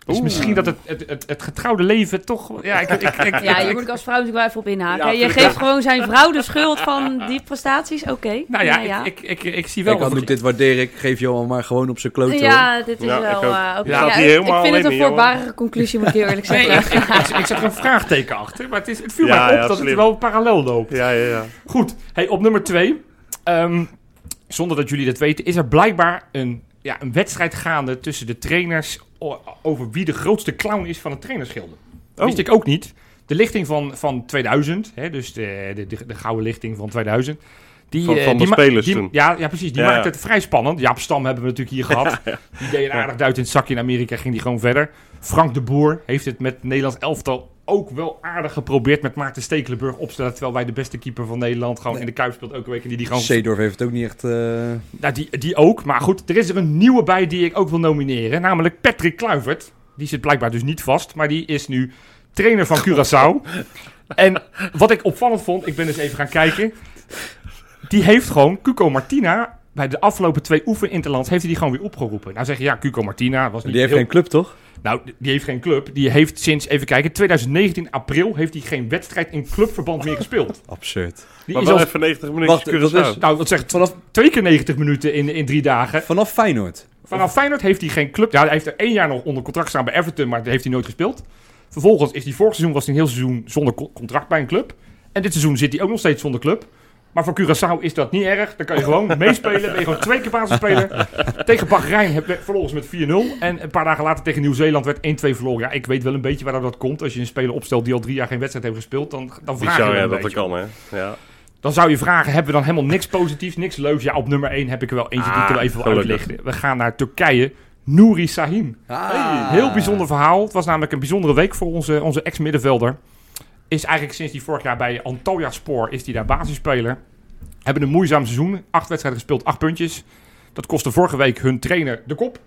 Dus Oeh. misschien dat het, het, het, het getrouwde leven toch... Ja, ik, ik, ik, Ja, ik- je moet ik als vrouw natuurlijk wel even op inhaken. Ja, je geeft ja. gewoon zijn vrouw de schuld van die prestaties. Oké. Nou ja, Ik, ik, ik, ik zie wel... Kijk, wat- Anouk, dit waardeer ik. Geef Johan maar gewoon op zijn klote. hoor. Ja, dit is Ja, ik wel... ook. eh, oké. Ja, ik- ik vind het een voorbarige conclusie, moet ik heel eerlijk Nee, zeggen. ik, ik, ik, ik zet er een vraagteken achter. Maar het, is, het viel Ja, mij op ja, dat slim. het wel parallel loopt. Ja, ja, ja. Goed, hey, op nummer twee. ehm, zonder dat jullie dat weten, is er blijkbaar een, ja, een wedstrijd gaande tussen de trainers over wie de grootste clown is van het trainersgilde. Oh. Wist ik ook niet. De lichting van, van 2000, hè, dus de, de, de, de gouden lichting van 2000. Die, Van- eh, van de die ma- spelers die- toen. Ja, ja, precies. Die Ja, maakt het vrij spannend. Jaap Stam hebben we natuurlijk hier gehad. Die deed een aardig duit in het zakje in Amerika, ging die gewoon verder. Frank de Boer heeft het met het Nederlands elftal ook wel aardig geprobeerd met Maarten Stekelenburg opstellen. Terwijl wij de beste keeper van Nederland gewoon in de Kuip speelt elke week. En die, die, gewoon, Seedorf heeft het ook niet echt... nou, die, die ook. Maar goed, er is er een nieuwe bij die ik ook wil nomineren. Namelijk Patrick Kluivert. Die zit blijkbaar dus niet vast. Maar die is nu trainer van Curaçao. <laughs> en wat ik opvallend vond, ik ben dus even gaan kijken. Die heeft gewoon Cuco Martina bij de afgelopen twee oefeninterlands heeft hij die gewoon weer opgeroepen. Nou zeg je, ja, Cuco Martina was niet die heeft heel... geen club, toch? Nou, die heeft geen club. Die heeft sinds, even kijken, 2019 april heeft hij geen wedstrijd in clubverband meer gespeeld. <laughs> Absurd. Die Maar is wel al, even 90 minuten Wacht, dat is- nou, wat zegt Vanaf, twee keer 90 minuten in, in drie dagen. vanaf Feyenoord. Vanaf Feyenoord heeft hij geen club. Ja, hij heeft er één jaar nog onder contract staan bij Everton, maar dat heeft hij nooit gespeeld. Vervolgens is hij vorig seizoen was hij een heel seizoen zonder co- contract bij een club. En dit seizoen zit hij ook nog steeds zonder club. Maar voor Curaçao is dat niet erg. Dan kan je gewoon meespelen. Ben je gewoon twee keer basisspeler. tegen Bahrein heb- verloren ze met 4-0. En een paar dagen later tegen Nieuw-Zeeland werd 1-2 verloren. Ja, ik weet wel een beetje waar dat komt. Als je een speler opstelt die al drie jaar geen wedstrijd heeft gespeeld, dan, dan vraag je zou, wel ja, een dat dat beetje. kan, hè. Ja. Dan zou je vragen, hebben we dan helemaal niks positiefs, niks leuks? Ja, op nummer 1 heb ik er wel eentje die ik er wel even wil Ah, gelukkig. uitlichten. We gaan naar Turkije. Nouri Sahin. Ah. Heel bijzonder verhaal. Het was namelijk een bijzondere week voor onze, onze ex-middenvelder. Is eigenlijk sinds die vorig jaar bij Antalya Spoor is hij daar basisspeler. Hebben een moeizaam seizoen. Acht wedstrijden gespeeld, acht puntjes. Dat kostte vorige week hun trainer de kop.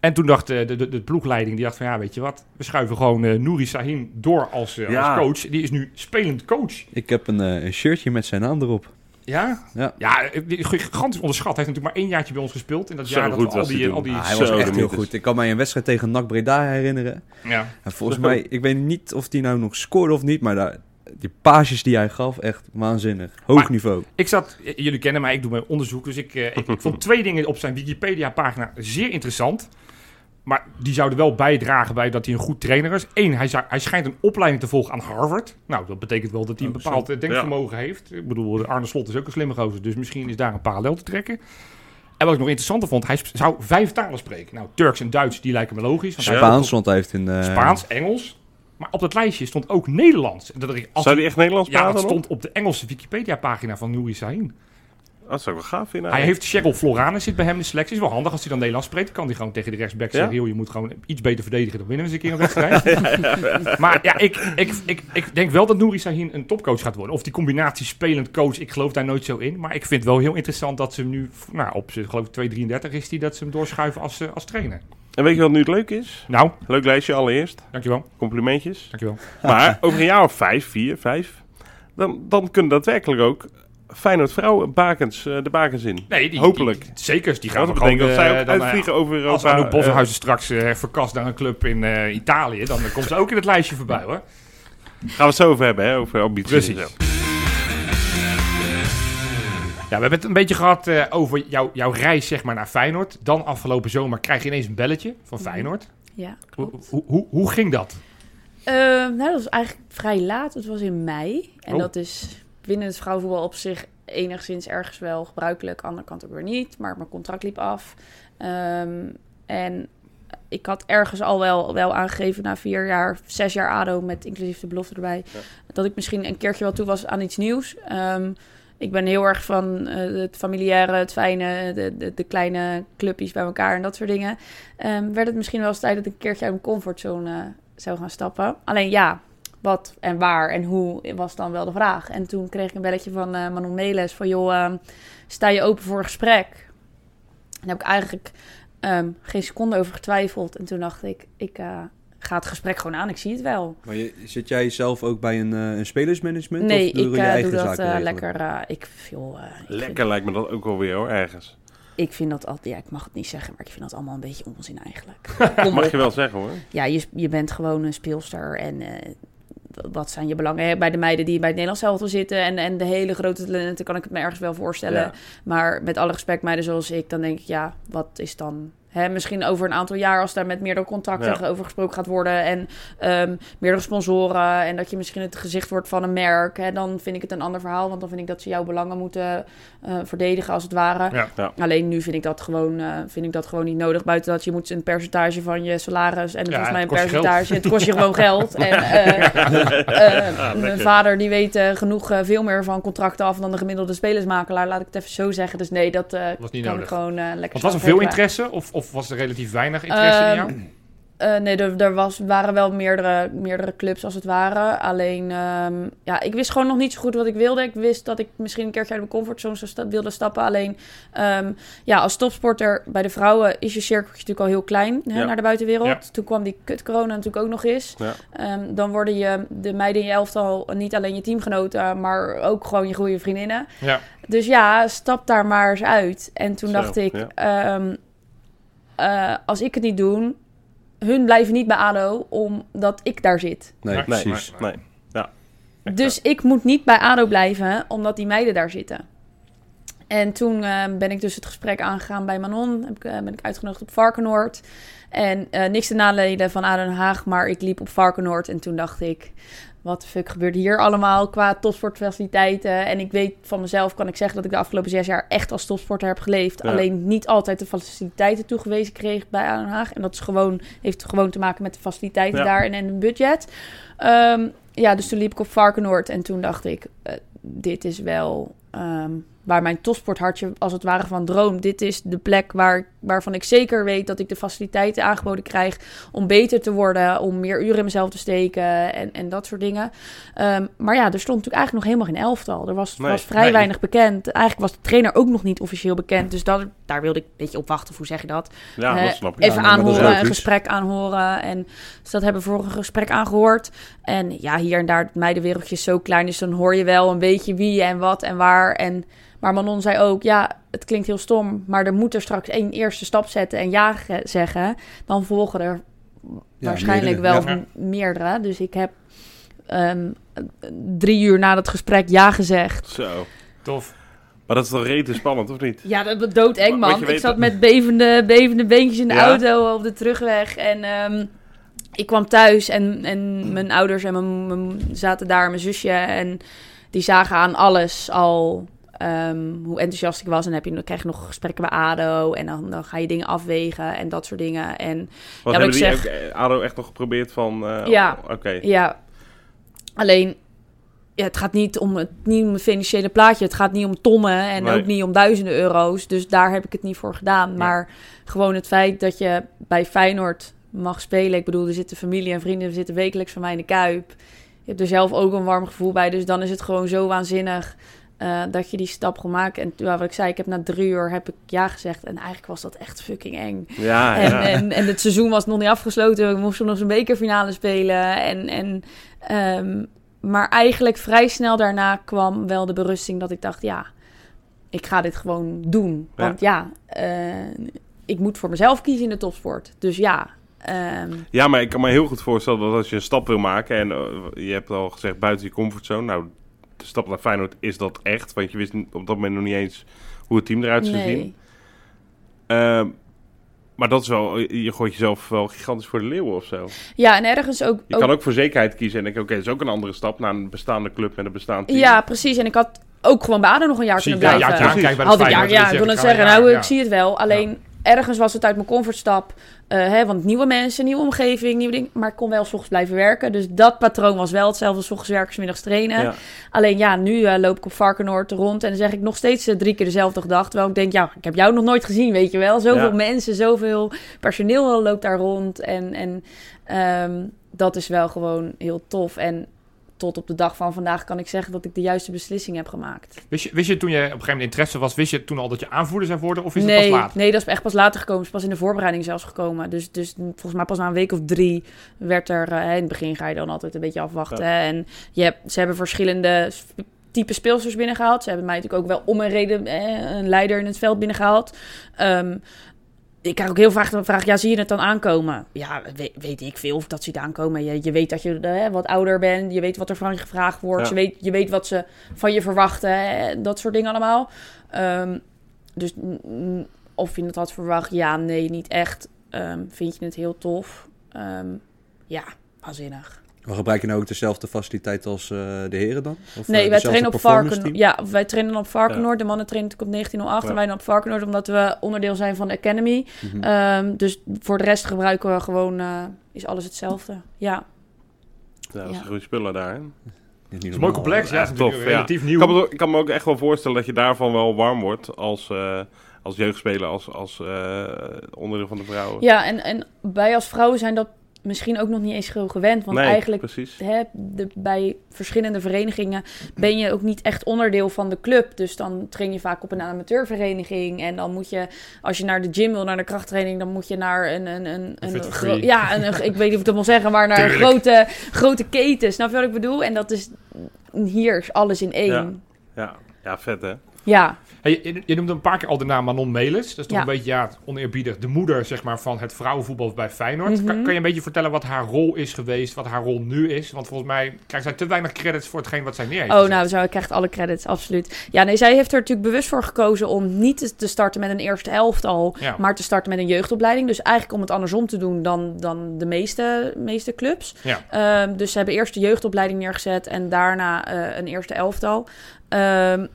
En toen dacht eh, de, de, de ploegleiding, die dacht van ja, weet je wat. We schuiven gewoon eh Nouri Sahin door als, eh, Ja. als coach. Die is nu spelend coach. Ik heb een, eh, een shirtje met zijn naam erop. Ja? Ja. Ja, gigantisch onderschat. Hij heeft natuurlijk maar één jaartje bij ons gespeeld. In dat Zo jaar dat al die, al die Ah, hij was echt heel goed. Ik kan mij een wedstrijd tegen NAC Breda herinneren. Ja. En volgens mij, ik weet niet of hij nou nog scoorde of niet, maar daar, die pages die hij gaf, echt waanzinnig. Hoog Maar- niveau. Ik zat, jullie kennen mij, ik doe mijn onderzoek. Dus ik, eh, ik, ik vond twee dingen op zijn Wikipedia-pagina zeer interessant. Maar die zouden wel bijdragen bij dat hij een goed trainer is. Eén, hij, zou- hij schijnt een opleiding te volgen aan Harvard. Nou, dat betekent wel dat hij een bepaald eh, denkvermogen heeft. Ik bedoel, Arne Slot is ook een slimme gozer. Dus misschien is daar een parallel te trekken. En wat ik nog interessanter vond, hij zou vijf talen spreken. Nou, Turks en Duits, die lijken me logisch. want hij Spaans, want hij heeft in... eh, Spaans, Engels. Maar op dat lijstje stond ook Nederlands. En Dat ik, als Zou die echt Nederlands ja, praten dat dan? stond op de Engelse Wikipedia-pagina van Nouri Sahin. Dat zou ik wel gaaf vinden. Hij heeft Cheryl Florane zit bij hem in de selectie. Is wel handig als hij dan Nederlands spreekt. Kan hij gewoon tegen de rechtsback zeggen... joh, je moet gewoon iets beter verdedigen. Dan winnen we eens een keer een <laughs> wedstrijd. maar ja, ik, ik, ik, ik denk wel dat Nouri Sahin een topcoach gaat worden. Of die combinatie spelend coach, ik geloof daar nooit zo in. Maar ik vind het wel heel interessant dat ze hem nu... Nou, op geloof ik 2,33 is hij dat ze hem doorschuiven als, eh, als trainer. En weet je wat nu het leuk is? Nou, Leuk lijstje allereerst. dankjewel. Complimentjes. Dankjewel. Maar over een jaar of vijf, vier, vijf... Dan, dan kunnen daadwerkelijk ook Feyenoord vrouwen bakens, eh, de bakens in. Nee, die, Hopelijk. Die, zeker, die gaan dat we betekent dat gewoon... zij eh, ook dan, eh, uitvliegen over Europa. Als Anouk eh, Bossenhuizen straks eh, verkast naar een club in eh, Italië, dan komt ze ook in het lijstje voorbij hoor. gaan we het zo over hebben, hè, over ambities Precies. zo. Ja, we hebben het een beetje gehad eh, over jou, jouw reis zeg maar, naar Feyenoord. Dan afgelopen zomer krijg je ineens een belletje van Feyenoord. Ja, Hoe, klopt. hoe, hoe, hoe ging dat? Eh, nou, dat was eigenlijk vrij laat. Het was in mei. En Oh. dat is binnen het vrouwenvoetbal op zich enigszins ergens wel gebruikelijk. Aan de andere kant ook weer niet. Maar mijn contract liep af. Ehm, en ik had ergens al wel, wel aangegeven na vier jaar, zes jaar ADO met inclusief de belofte erbij, dat ik misschien een keertje wel toe was aan iets nieuws. Ehm, ik ben heel erg van eh, het familiaire, het fijne, de, de, de kleine clubjes bij elkaar en dat soort dingen. Ehm, werd het misschien wel eens tijd dat ik een keertje uit mijn comfortzone eh, zou gaan stappen. Alleen ja, wat en waar en hoe was dan wel de vraag. En toen kreeg ik een belletje van eh, Manon Meles van... joh, ehm, sta je open voor een gesprek? En daar heb ik eigenlijk ehm, geen seconde over getwijfeld. En toen dacht ik, ik eh, ga het gesprek gewoon aan. Ik zie het wel. Maar je, zit jij zelf ook bij een, eh, een spelersmanagement? Nee, of doe ik je eigen doe dat zaken lekker. eh, ik, joh, eh, ik Lekker Vind, lijkt me dat ook wel weer hoor, ergens. ik vind dat altijd... Ja, ik mag het niet zeggen, maar ik vind dat allemaal een beetje onzin eigenlijk. <laughs> Mag je wel zeggen hoor. Ja, je, je bent gewoon een speelster en... eh, wat zijn je belangen? Bij de meiden die bij het Nederlands elftal zitten en, en de hele grote talenten kan ik het me ergens wel voorstellen. Ja. Maar met alle respect, meiden zoals ik, dan denk ik, ja, wat is dan... Hè, misschien over een aantal jaar, als daar met meerdere contacten Ja. over gesproken gaat worden... en ehm, meerdere sponsoren en dat je misschien het gezicht wordt van een merk... Hè, dan vind ik het een ander verhaal, want dan vind ik dat ze jouw belangen moeten eh, verdedigen als het ware. Ja. Ja. Alleen nu vind ik, dat gewoon, eh, vind ik dat gewoon niet nodig. Buiten dat je moet een percentage van je salaris... en Ja, volgens mij een percentage... Het kost je gewoon <laughs> geld. En eh, <laughs> eh, mijn vader die weet genoeg eh, veel meer van contracten af dan de gemiddelde spelersmakelaar. Laat ik het even zo zeggen. Dus nee, dat eh, Was niet kan nodig. ik gewoon eh, lekker Want was er veel interesse of, of was er relatief weinig interesse in Ehm, jou? Eh, nee, er, er was, waren wel meerdere, meerdere clubs als het ware. Alleen, ehm, ja, ik wist gewoon nog niet zo goed wat ik wilde. Ik wist dat ik misschien een keertje uit mijn comfortzone sta- wilde stappen. Alleen, ehm, ja, als topsporter bij de vrouwen is je cirkeltje natuurlijk al heel klein hè, Ja. naar de buitenwereld. Ja. Toen kwam die kut corona natuurlijk ook nog eens. Ja. Ehm, dan worden je, de meiden in je elftal niet alleen je teamgenoten, maar ook gewoon je goede vriendinnen. Ja. Dus ja, stap daar maar eens uit. En toen Zo, dacht ik, eh, als ik het niet doe, hun blijven niet bij ADO omdat ik daar zit. Nee, Nee, Nee, precies. nee. Ja. Dus ik moet niet bij ADO blijven omdat die meiden daar zitten. En toen eh, ben ik dus het gesprek aangegaan bij Manon. Heb ik, eh, ben ik uitgenodigd op Varkenoord. En eh, niks te nadelen van ADO Den Haag, maar ik liep op Varkenoord. En toen dacht ik, wat de fuck gebeurt hier allemaal qua topsportfaciliteiten? En ik weet van mezelf, kan ik zeggen dat ik de afgelopen zes jaar echt als topsporter heb geleefd. Ja. Alleen niet altijd de faciliteiten toegewezen kreeg bij ADO Den Haag. En dat is gewoon, heeft gewoon te maken met de faciliteiten Ja. daar en, en een budget. Ehm, ja, dus toen liep ik op Varkenoord en toen dacht ik, eh, dit is wel ehm, waar mijn topsporthartje als het ware van droomt. Dit is de plek waar, waarvan ik zeker weet dat ik de faciliteiten aangeboden krijg om beter te worden, om meer uren in mezelf te steken en, en dat soort dingen. Ehm, maar ja, er stond natuurlijk eigenlijk nog helemaal geen elftal. Er was, Nee, was vrij nee. weinig bekend. Eigenlijk was de trainer ook nog niet officieel bekend. Dus dat, daar wilde ik een beetje op wachten. Of Hoe zeg je dat? Ja, Eh, dat snap ik. Even Ja, is aanhoren, een gesprek aanhoren. En dus dat hebben we voor een gesprek aangehoord. En ja, hier en daar, het meidenwereldje is zo klein. Dus dan hoor je wel een beetje wie en wat en waar. En, maar Manon zei ook, ja, het klinkt heel stom. Maar er moet er straks één eerste stap zetten en ja ge- zeggen. Dan volgen er waarschijnlijk meerdere, wel ja. meerdere. Dus ik heb ehm, drie uur na dat gesprek ja gezegd. Zo. Tof. Maar dat is toch rete spannend, of niet? Ja, dat was doodeng, man. Ik weet zat met bevende, bevende beentjes in de Ja? auto op de terugweg. En ehm, ik kwam thuis en, en mijn ouders en mijn, mijn- zaten daar, mijn zusje. En die zagen aan alles al ehm, hoe enthousiast ik was. En heb je, dan krijg je nog gesprekken bij ADO. En dan, dan ga je dingen afwegen en dat soort dingen. En Wat Ja, hebben ik ook, eh, ADO echt nog geprobeerd van... eh, Ja. Oké. Ja, alleen ja, het gaat niet om het, niet om het financiële plaatje. Het gaat niet om tonnen en Nee. ook niet om duizenden euro's. Dus daar heb ik het niet voor gedaan. Maar gewoon het feit dat je bij Feyenoord mag spelen. Ik bedoel, er zitten familie en vrienden, er zitten wekelijks van mij in de Kuip. Je hebt er zelf ook een warm gevoel bij. Dus dan is het gewoon zo waanzinnig eh, dat je die stap gaat maken. En ja, wat ik zei, ik heb na drie uur heb ik ja gezegd. En eigenlijk was dat echt fucking eng. Ja, En, ja. en, en het seizoen was nog niet afgesloten. We moesten nog zo'n bekerfinale spelen. En, en, ehm, maar eigenlijk vrij snel daarna kwam wel de berusting dat ik dacht... ja, ik ga dit gewoon doen. Want ja, eh, ik moet voor mezelf kiezen in de topsport. Dus ja... ehm, Ja, maar ik kan me heel goed voorstellen dat als je een stap wil maken... en eh, je hebt al gezegd buiten je comfortzone... nou, de stap naar Feyenoord is dat echt... want je wist op dat moment nog niet eens hoe het team eruit zou zien. nee. Maar dat is wel... je gooit jezelf wel gigantisch voor de leeuwen of zo. Ja, en ergens ook... Je ook kan ook voor zekerheid kiezen en denken... oké, dat is ook een andere stap naar een bestaande club met een bestaand team. Ja, precies. En ik had ook gewoon bij ADO nog een jaar Zie kunnen blijven. een jaartje aan, kijk bij de Had ik, ja, ja, ik wil het zeggen. ja, Nou, ja. ik zie het wel. Alleen ergens was het uit mijn comfortstap. eh hè, want nieuwe mensen, nieuwe omgeving, nieuwe dingen. Maar ik kon wel s ochtends blijven werken. Dus dat patroon was wel hetzelfde. als 's ochtends werken, middags trainen. Ja. Alleen ja, nu eh, loop ik op Varkenoord rond. En dan zeg ik nog steeds eh, drie keer dezelfde gedachte. Terwijl ik denk, ja, ik heb jou nog nooit gezien, weet je wel. Zoveel Ja. mensen, zoveel personeel loopt daar rond. En, en ehm, dat is wel gewoon heel tof. En tot op de dag van vandaag kan ik zeggen dat ik de juiste beslissing heb gemaakt. Wist je, wist je toen je op een gegeven moment interesse was, wist je toen al dat je aanvoerder zou worden? Of is nee, het pas later? nee, dat is echt pas later gekomen. is pas in de voorbereiding zelfs gekomen. Dus, dus volgens mij pas na een week of drie werd er... eh, in het begin ga je dan altijd een beetje afwachten. En je hebt, ze hebben verschillende type speelsters binnengehaald. Ze hebben mij natuurlijk ook wel om een reden eh, een leider in het veld binnengehaald. Ehm, ik krijg ook heel vaak de vraag, ja, zie je het dan aankomen? Ja, weet, weet ik veel of dat ziet aankomen. Je, je weet dat je eh, wat ouder bent. Je weet wat er van je gevraagd wordt. Ja. Je, weet, je weet wat ze van je verwachten. Dat soort dingen allemaal. Ehm, dus of je het had verwacht, ja, nee, niet echt. Ehm, vind je het heel tof? Ehm, ja, waanzinnig. Maar gebruik je nou ook dezelfde faciliteit als eh, de heren dan? Of, Nee, eh, wij trainen op performance Varken. team? Ja, wij trainen op Varkenoord. De mannen trainen natuurlijk op 1908 Ja. en wij dan op Varkenoord, omdat we onderdeel zijn van de Academy. Mhm. Ehm, dus voor de rest gebruiken we gewoon, eh, is alles hetzelfde. Ja. Ja, dat is Ja. een goede spullen daar. hè? Het is mooi complex, ja. Is tof, relatief Ik nieuw. kan, me, ik kan me ook echt wel voorstellen dat je daarvan wel warm wordt als, eh, als jeugdspeler, als, als eh, onderdeel van de vrouwen. Ja, en, en wij als vrouwen zijn dat misschien ook nog niet eens heel gewend. Want nee, eigenlijk precies. hè, de, bij verschillende verenigingen ben je ook niet echt onderdeel van de club. Dus dan train je vaak op een amateurvereniging. En dan moet je, als je naar de gym wil, naar de krachttraining, dan moet je naar een. een, een, een ja, een, een- ik weet niet of ik dat wil zeggen, maar naar een grote, grote keten. Snap je wat ik bedoel? En dat is hier is alles in één. Ja, ja vet hè. Ja, Hey, je, je noemde een paar keer al de naam Manon Melis. Dat is toch Ja. een beetje ja, oneerbiedig. De moeder zeg maar, van het vrouwenvoetbal bij Feyenoord. Mhm. kan, kan je een beetje vertellen wat haar rol is geweest, wat haar rol nu is? Want volgens mij krijgt zij te weinig credits voor hetgeen wat zij neer heeft Oh, gezet. nou, zo, ik krijg alle credits, absoluut. Ja, nee, zij heeft er natuurlijk bewust voor gekozen om niet te- te starten met een eerste elftal, Ja. maar te starten met een jeugdopleiding. Dus eigenlijk om het andersom te doen dan, dan de meeste, meeste clubs. Ja. Ehm, dus ze hebben eerst de jeugdopleiding neergezet en daarna eh, een eerste elftal. Ehm,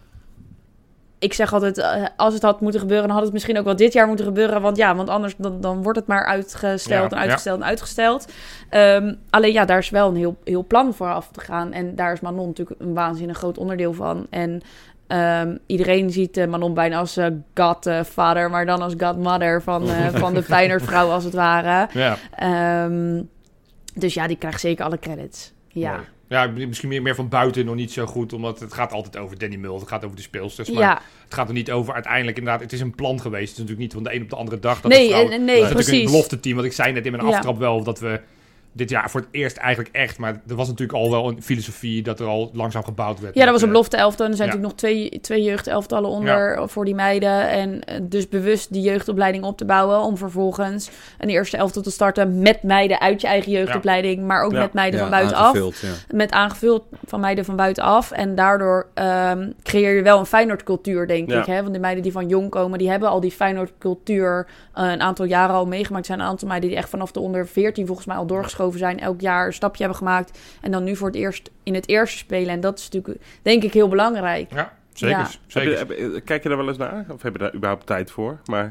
ik zeg altijd, eh, als het had moeten gebeuren, dan had het misschien ook wel dit jaar moeten gebeuren. Want ja, want anders dan, dan wordt het maar uitgesteld Ja, en uitgesteld en uitgesteld. Ehm, alleen ja, daar is wel een heel, heel plan voor af te gaan. En daar is Manon natuurlijk een waanzinnig groot onderdeel van. En ehm, iedereen ziet eh, Manon bijna als eh godvader, maar dan als godmother van, <laughs> van de Feyenoordvrouw als het ware. Ja. Ehm, dus ja, die krijgt zeker alle credits. Ja. Mooi. Ja, misschien meer, meer van buiten nog niet zo goed, omdat het gaat altijd over Danny Mul, het gaat over de speelsters, maar Ja, het gaat er niet over uiteindelijk inderdaad, het is een plan geweest, het is natuurlijk niet van de een op de andere dag. Dat Nee, de vrouwen- en- nee, dat is natuurlijk een precies. belofte team, want ik zei net in mijn aftrap wel dat we dit jaar voor het eerst eigenlijk echt, maar er was natuurlijk al wel een filosofie dat er al langzaam gebouwd werd. ja, dat was een Met, belofte elftal. En er zijn Ja. natuurlijk nog twee, twee jeugdelftallen onder voor die meiden. En eh, dus bewust die jeugdopleiding op te bouwen. Om vervolgens een eerste elftal te starten met meiden uit je eigen jeugdopleiding. Maar ook Ja. met meiden Ja, van buitenaf. aangevuld, ja. Met aangevuld van meiden van buitenaf. En daardoor ehm, creëer je wel een Feyenoord cultuur, denk Ja. ik. Hè? Want de meiden die van jong komen, die hebben al die Feyenoord cultuur eh, een aantal jaren al meegemaakt. Er zijn een aantal meiden die echt vanaf de onder 14 volgens mij al zijn. Elk jaar een stapje hebben gemaakt. En dan nu voor het eerst in het eerste spelen. En dat is natuurlijk, denk ik, heel belangrijk. Ja, zeker. Ja. Heb zeker. je, heb je- kijk je daar wel eens naar? Of heb je daar überhaupt tijd voor? Maar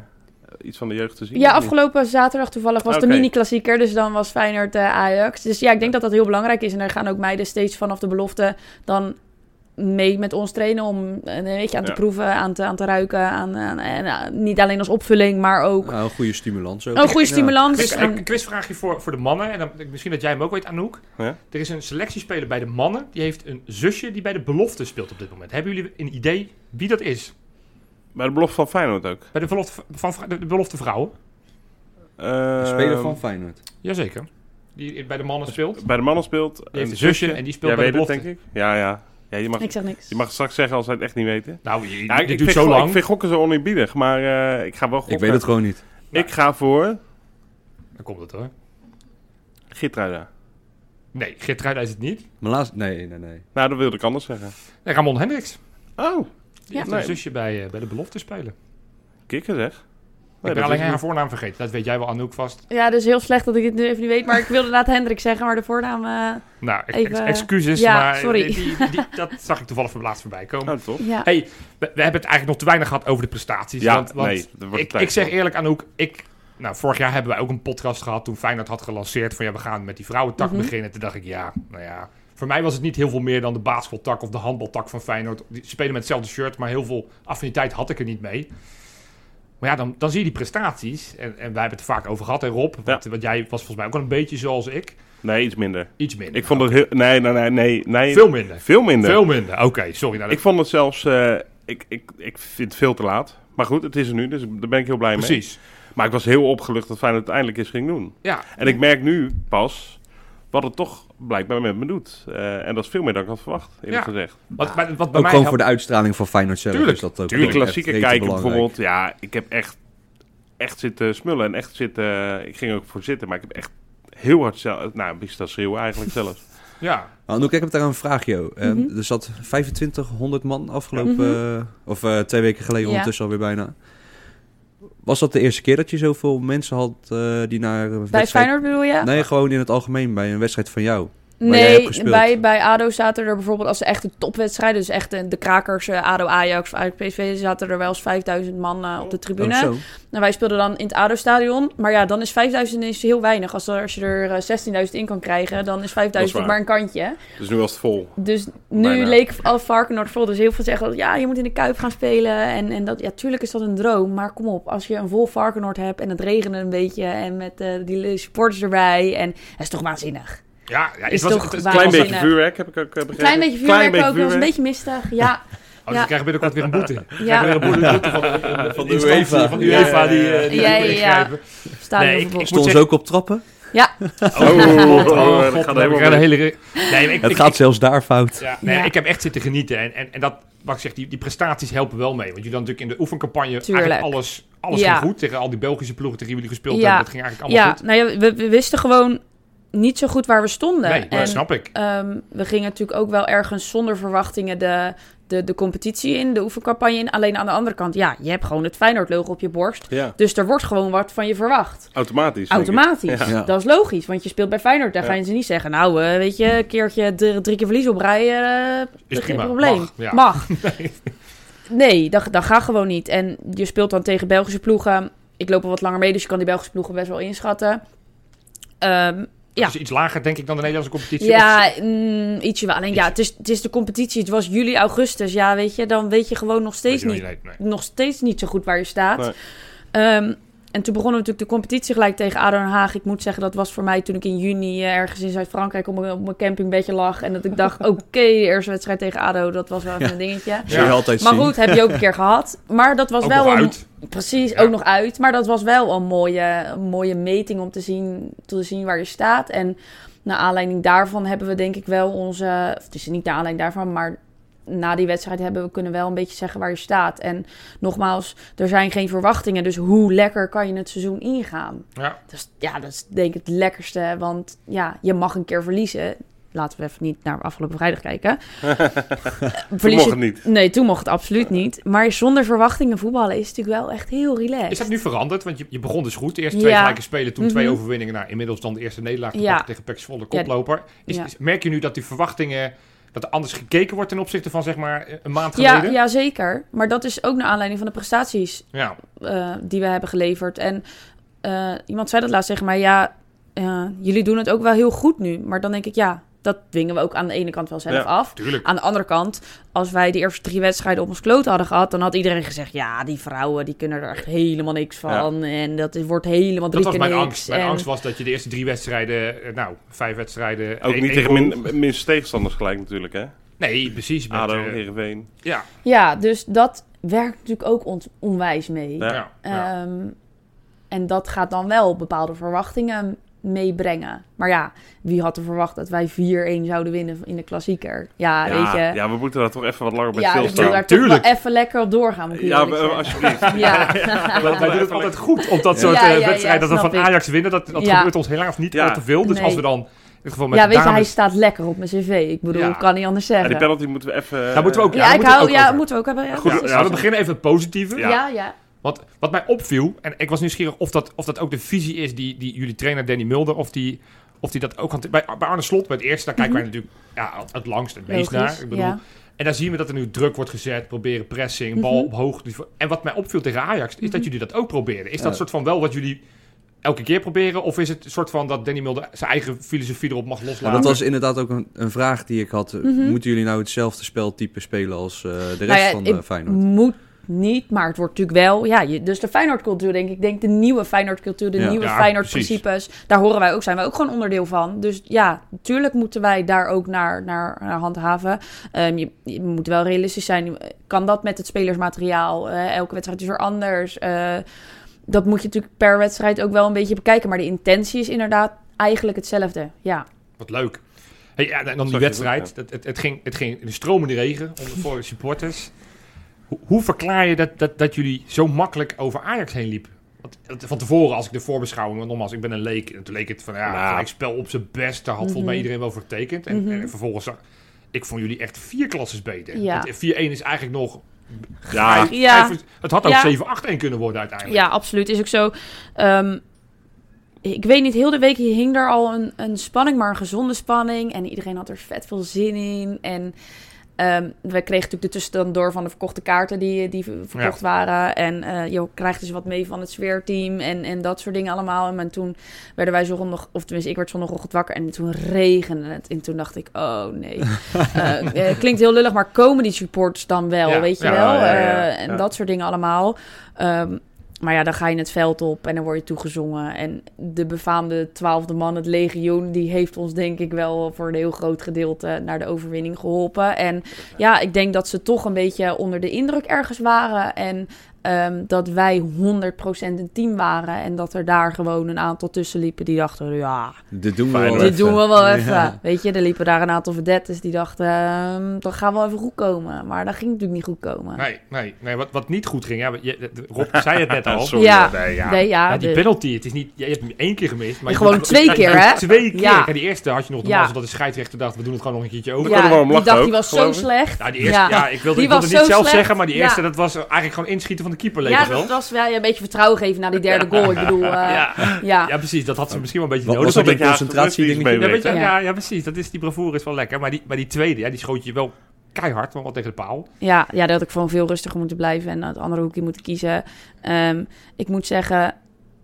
eh, iets van de jeugd te zien? Ja, afgelopen zaterdag toevallig was de mini-klassieker. Dus dan was Feyenoord eh, Ajax. Dus ja, ik denk dat dat heel belangrijk is. En daar gaan ook meiden steeds vanaf de belofte dan mee met ons trainen... om een beetje aan te Ja. proeven, aan te, aan te ruiken. Aan, aan- en, eh, niet alleen als opvulling, maar ook Nou, een goede stimulans ook. een goede stimulans. Quiz, een quizvraagje voor, voor de mannen. En dan, misschien dat jij hem ook weet, Anouk. Ja? Er is een selectiespeler bij de mannen. Die heeft een zusje die bij de belofte speelt op dit moment. Hebben jullie een idee wie dat is? Bij de belofte van Feyenoord ook. Bij de belofte, van, de, de belofte vrouwen? Eh, Een speler van Feyenoord. Jazeker. Die bij de mannen speelt. Bij de mannen speelt. Die heeft een zusje en die speelt bij de het, belofte. denk ik. Ja, ja. Ja je, mag, ik zeg niks. je mag straks zeggen als wij het echt niet weten. Nou, je, Ja, ik, dit ik duurt zo lang. ik vind gokken zo oneerbiedig, maar eh, ik ga wel gokken. Ik weet het gewoon niet. Ik ga voor Dan komt het hoor. Gitruida. Nee, Geertruida is het niet. Maar laatst... Nee, nee, nee. Nou, dat wilde ik anders zeggen. Nee, Ramon Hendricks. Oh, Die Ja. heeft Nee. een zusje bij, eh, bij de belofte spelen. kikker zeg. Ik Nee, ben dat alleen haar voornaam vergeten. Dat weet jij wel, Anouk, vast. Ja, dus heel slecht dat ik het nu even niet weet. Maar ik wilde inderdaad Hendrik zeggen, maar de voornaam... eh, Nou, ex- Even, ex- excuses, ja, maar sorry. die, die- die- dat zag ik toevallig van laatst voorbij komen. Oh, toch? ja. Hey, we, we hebben het eigenlijk nog te weinig gehad over de prestaties. Ja, want, want nee. dat wordt ik, ik zeg eerlijk Anouk, ik... Nou, vorig jaar hebben wij ook een podcast gehad toen Feyenoord had gelanceerd van ja, we gaan met die vrouwentak Mhm. beginnen. Toen dacht ik, ja, nou ja. Voor mij was het niet heel veel meer dan de basketbaltak of de handbaltak van Feyenoord. Die spelen met hetzelfde shirt, maar heel veel affiniteit had ik er niet mee. Maar ja, dan, dan zie je die prestaties. En, en wij hebben het er vaak over gehad, hè Rob? Want, want jij was volgens mij ook wel een beetje zoals ik. Nee, iets minder. Iets minder. Ik vond het heel... Nee, nee, nee, nee. nee Veel minder. Veel minder. Veel minder. Oké, sorry. Nou, Ik vond het zelfs... eh, ik, ik, ik vind het veel te laat. Maar goed, het is er nu, dus daar ben ik heel blij mee. Precies. Maar ik was heel opgelucht dat Feyenoord het eindelijk eens ging doen. Ja. En ik merk nu pas wat het toch blijkbaar met me doet. Eh, en dat is veel meer dan ik had verwacht, eerlijk Ja. gezegd. Wat, wat, wat bij Ook mij gewoon voor de uitstraling van Feyenoord zelf. Tuurlijk, is dat ook Tuurlijk, rete kijken belangrijk. bijvoorbeeld. Ja, ik heb echt, echt zitten smullen en echt zitten... Ik ging ook voor zitten, maar ik heb echt heel hard zelf... Nou, is dat schreeuwen eigenlijk <laughs> zelfs. Ja. Nou, Anouk, ik heb daar een vraagje. Eh, Mhm. Er zat 2500 man afgelopen... Mhm. eh, of eh, twee weken geleden Ja. ondertussen alweer bijna. Was dat de eerste keer dat je zoveel mensen had eh, die naar Bij wedstrijd... Feyenoord bedoel je? Nee, gewoon in het algemeen bij een wedstrijd van jou. Nee, bij, bij ADO zaten er bijvoorbeeld als de echte topwedstrijden, dus echt de, de krakers, eh, ADO Ajax of Ajax PSV, zaten er wel eens 5000 man eh, op de tribune. Oh, zo. En wij speelden dan in het ADO-stadion. Maar ja, dan is 5000 is heel weinig. Als, er, als je er eh, 16.000 in kan krijgen, dan is 5000 waar. maar een kantje. Dus nu was het vol. Dus nu Bijna. leek al Varkenoord vol. Dus heel veel zeggen, dat, ja, je moet in de Kuip gaan spelen. En, en dat, ja, tuurlijk is dat een droom. Maar kom op, als je een vol Varkenoord hebt en het regende een beetje... en met eh, die supporters erbij, en dat is toch waanzinnig. Ja, ja Is het was, toch het, het- waar- Klein was beetje een, eh, vuurwerk heb ik ook eh, begrepen. Een klein beetje vuurwerk ook, wel eens een beetje mistig. Ja, Oh, dus Ja. we krijgen binnenkort weer een boete. We Ja. krijgen weer een boete van van de UEFA. van de UEFA die, eh, die Ja, ja, moet ja. Nee, ik- Stonden ze zeggen- ook op trappen? Oh, oh, Oh, dat god, gaat helemaal een hele... Nee, ik, Het ik- gaat zelfs daar fout. Ja, nee, Ja. ik heb echt zitten genieten. En, en, en dat, wat ik zeg, die, die prestaties helpen wel mee. Want jullie hadden natuurlijk in de oefencampagne Tuurlijk. eigenlijk alles, alles Ja. ging goed. Tegen al die Belgische ploegen tegen wie jullie gespeeld Ja. hebben. Dat ging eigenlijk allemaal Ja, goed. nou ja, we, we wisten gewoon niet zo goed waar we stonden. Nee, en, dat snap ik. ehm, we gingen natuurlijk ook wel ergens zonder verwachtingen de, de, de competitie in, de oefencampagne in. Alleen aan de andere kant, ja, je hebt gewoon het Feyenoord-logo op je borst. Ja, Dus er wordt gewoon wat van je verwacht. automatisch. Automatisch. Ja. Dat is logisch, want je speelt bij Feyenoord. Daar Ja. gaan ze niet zeggen, nou, eh, weet je, een keertje drie, drie keer verlies op rij, eh, Is geen probleem. Mag, ja. Mag. <laughs> Nee, dat, dat gaat gewoon niet. En je speelt dan tegen Belgische ploegen. Ik loop al wat langer mee, dus je kan die Belgische ploegen best wel inschatten. Ehm, Ja. Iets lager, denk ik, dan de Nederlandse competitie. ja, mm, ietsje wel. Alleen ja, het is, het is de competitie. Het was juli, augustus. Ja, weet je, dan weet je gewoon nog steeds niet, nee, nog steeds niet zo goed waar je staat. Nee. Ehm, en toen begonnen we natuurlijk de competitie gelijk tegen ADO Den Haag. Ik moet zeggen, dat was voor mij toen ik in juni eh, ergens in Zuid-Frankrijk op mijn, op mijn campingbedje lag. En dat ik dacht, <laughs> oké, de eerste wedstrijd tegen ADO, dat was wel even een dingetje. Ja. altijd Maar zien. goed, heb je ook een keer <laughs> gehad. Maar dat was Ook wel een, uit. Precies, Ja. ook nog uit. Maar dat was wel een mooie, een mooie meting om te zien, te zien waar je staat. En naar aanleiding daarvan hebben we denk ik wel onze... of Het is niet naar aanleiding daarvan, maar na die wedstrijd hebben we kunnen wel een beetje zeggen waar je staat. En nogmaals, er zijn geen verwachtingen. Dus hoe lekker kan je het seizoen ingaan? Ja. Dat is, ja, dat is denk ik het lekkerste. Want ja, je mag een keer verliezen. Laten we even niet naar afgelopen vrijdag kijken. <laughs> Toen mocht het niet. Nee, toen mocht het absoluut niet. Maar zonder verwachtingen voetballen is natuurlijk wel echt heel relaxed. Is dat nu veranderd? Want je, je begon dus goed. De eerste twee Ja. gelijke spelen, toen twee Mhm. overwinningen. Nou, inmiddels dan de eerste nederlaag Ja. tegen Pek Zwolle, koploper. Is, Ja. is- merk je nu dat die verwachtingen... dat er anders gekeken wordt ten opzichte van zeg maar een maand ja, geleden? ja, zeker. Maar dat is ook naar aanleiding van de prestaties Ja. eh, die we hebben geleverd. En eh, iemand zei dat laatst tegen mij. Ja, eh, jullie doen het ook wel heel goed nu. Maar dan denk ik, ja, dat dwingen we ook aan de ene kant wel zelf Ja. af. tuurlijk. Aan de andere kant, als wij die eerste drie wedstrijden op ons kloot hadden gehad... dan had iedereen gezegd, ja, die vrouwen die kunnen er echt helemaal niks van. En dat is, wordt helemaal drie Dat was mijn niks. angst. Mijn en, angst was dat je de eerste drie wedstrijden... eh, nou, vijf wedstrijden... Ook één- niet één tegen min, minste tegenstanders gelijk natuurlijk, hè? Nee, precies. Met, ADO, eh, Heerenveen. ja. Ja, dus dat werkt natuurlijk ook on- onwijs mee. Ja. Ja. ja. Ehm, en dat gaat dan wel bepaalde verwachtingen meebrengen. Maar ja, wie had er verwacht dat wij 4-1 zouden winnen in de klassieker? Ja, weet je. Ja, ja, we moeten daar toch even wat langer bij Ja, stilstaan. daar toch Tuurlijk. wel even lekker op doorgaan. Moet Ja, alsjeblieft. <laughs> Ja. <laughs> Wij, wij doen het altijd goed op dat soort Ja, eh, ja, ja, wedstrijden. dat we van ik. Ajax winnen. Dat, dat Ja. gebeurt ons helaas niet Ja. al te veel. Dus Nee. als we dan... In het geval met ja, weet je, hij dames... staat lekker op mijn cv. Ik bedoel, Ja. ik kan niet anders Ja, zeggen. die penalty moeten we even... Daar moeten we ook- ja, daar ik moeten we hou, ook ja, over. moeten we ook hebben. Ja, Goed, Ja, we beginnen even het positieve. Ja. ja, ja. Want wat mij opviel, en ik was nieuwsgierig of dat, of dat ook de visie is die, die jullie trainer Danny Mulder, of die, of die dat ook had. Bij, bij Arne Slot, bij het eerste, daar kijken wij natuurlijk ja, het langst, het meest Mhm. Logisch, naar. Ik bedoel, ja. En daar zien we dat er nu druk wordt gezet, proberen pressing, bal Mhm. op hoog niveau. En wat mij opviel tegen Ajax, is dat jullie dat ook proberen. Is dat Ja. soort van wel wat jullie elke keer proberen? Of is het een soort van dat Danny Mulder zijn eigen filosofie erop mag Ja, loslaten? dat was inderdaad ook een, een vraag die ik had. Mhm. Moeten jullie nou hetzelfde speltype spelen als eh, de rest Nou ja, van eh, Feyenoord? Moet, niet. Maar het wordt natuurlijk wel... Ja, je, dus de Feyenoordcultuur, denk ik. Ik denk de nieuwe Feyenoordcultuur, de Ja. nieuwe Ja, Feyenoord-principes. Daar horen wij ook, zijn wij ook gewoon onderdeel van. Dus ja, natuurlijk moeten wij daar ook naar, naar, naar handhaven. Ehm, je, je moet wel realistisch zijn. Kan dat met het spelersmateriaal? Eh, elke wedstrijd is weer anders. Eh, dat moet je natuurlijk per wedstrijd ook wel een beetje bekijken. Maar de intentie is inderdaad eigenlijk hetzelfde. Ja. Wat leuk. Hey, ja, en dan die wedstrijd. Het, het, het, ging, het ging in de stromende regen voor de supporters. Hoe, hoe verklaar je dat, dat, dat jullie zo makkelijk over Ajax heen liepen? Van tevoren, als ik de voorbeschouwing, want nogmaals, ik ben een leek. En toen leek het van, ja, Nou. gelijk spel op zijn best. Daar had volgens mij Mhm. iedereen wel voor getekend. En, Mhm. en vervolgens, zag- ik vond jullie echt vier klasses beter. Ja. Want 4-1 is eigenlijk nog... Ja, Ja. Het had ook Ja. 7-8-1 kunnen worden uiteindelijk. Ja, absoluut. Is ook zo. Ehm, ik weet niet, heel de week hing er al een, een spanning, maar een gezonde spanning. En iedereen had er vet veel zin in. En ehm, we kregen natuurlijk de tussenstand door van de verkochte kaarten die, die ver- verkocht waren. En eh, je krijgt dus wat mee van het sfeerteam en, en dat soort dingen allemaal. En toen werden wij zondag, of tenminste ik werd zondagochtend wakker en toen regende het. En toen dacht ik, oh nee. <laughs> Eh, eh, klinkt heel lullig, maar komen die supporters dan wel, Ja, weet je ja, wel? en dat soort dingen allemaal. Ehm, maar ja, dan ga je het veld op en dan word je toegezongen. En de befaamde twaalfde man, het legioen, die heeft ons denk ik wel voor een heel groot gedeelte naar de overwinning geholpen. En ja, ik denk dat ze toch een beetje onder de indruk ergens waren. En ehm, dat wij 100% een team waren. En dat er daar gewoon een aantal tussen liepen die dachten, ja, Dit doen we wel dit even. doen we wel even. Ja. Weet je, er liepen daar een aantal vedettes die dachten, ehm, dat gaat wel even goed komen. Maar dat ging natuurlijk niet goed komen. Nee, nee, nee wat, wat niet goed ging. Ja, je, Rob zei het net <laughs> al. sorry. Ja. Nee, ja. Nee, ja, Ja, die de- penalty, het is niet, je hebt hem één keer gemist. Maar je Gewoon twee keer, hè? Twee keer. Ja. Ja. die eerste had je nog de Ja. mazzel dat de scheidsrechter dacht, we doen het gewoon nog een keertje over. Ja. we die dacht, ook, die was zo slecht. Nou, die eerste, ja. Ja. ik wilde, Die ik wilde was niet zelf slecht. zeggen, maar die eerste, Ja. dat was eigenlijk gewoon inschieten van de keeper, leek Ja, het wel. dat was wel ja, een beetje vertrouwen geven na die derde goal. Ik bedoel, eh, ja. ja. ja, precies. Dat had ze misschien wel een beetje Wat nodig. was een concentratie haast dingetje? Ja, weet je, Ja. ja. Ja, precies. Dat is, die bravoure is wel lekker. Maar die, maar die tweede, ja, die schoot je wel keihard, maar wel tegen de paal. Ja, ja, dat had ik gewoon veel rustiger moeten blijven en het andere hoekje moeten kiezen. Ehm, ik moet zeggen,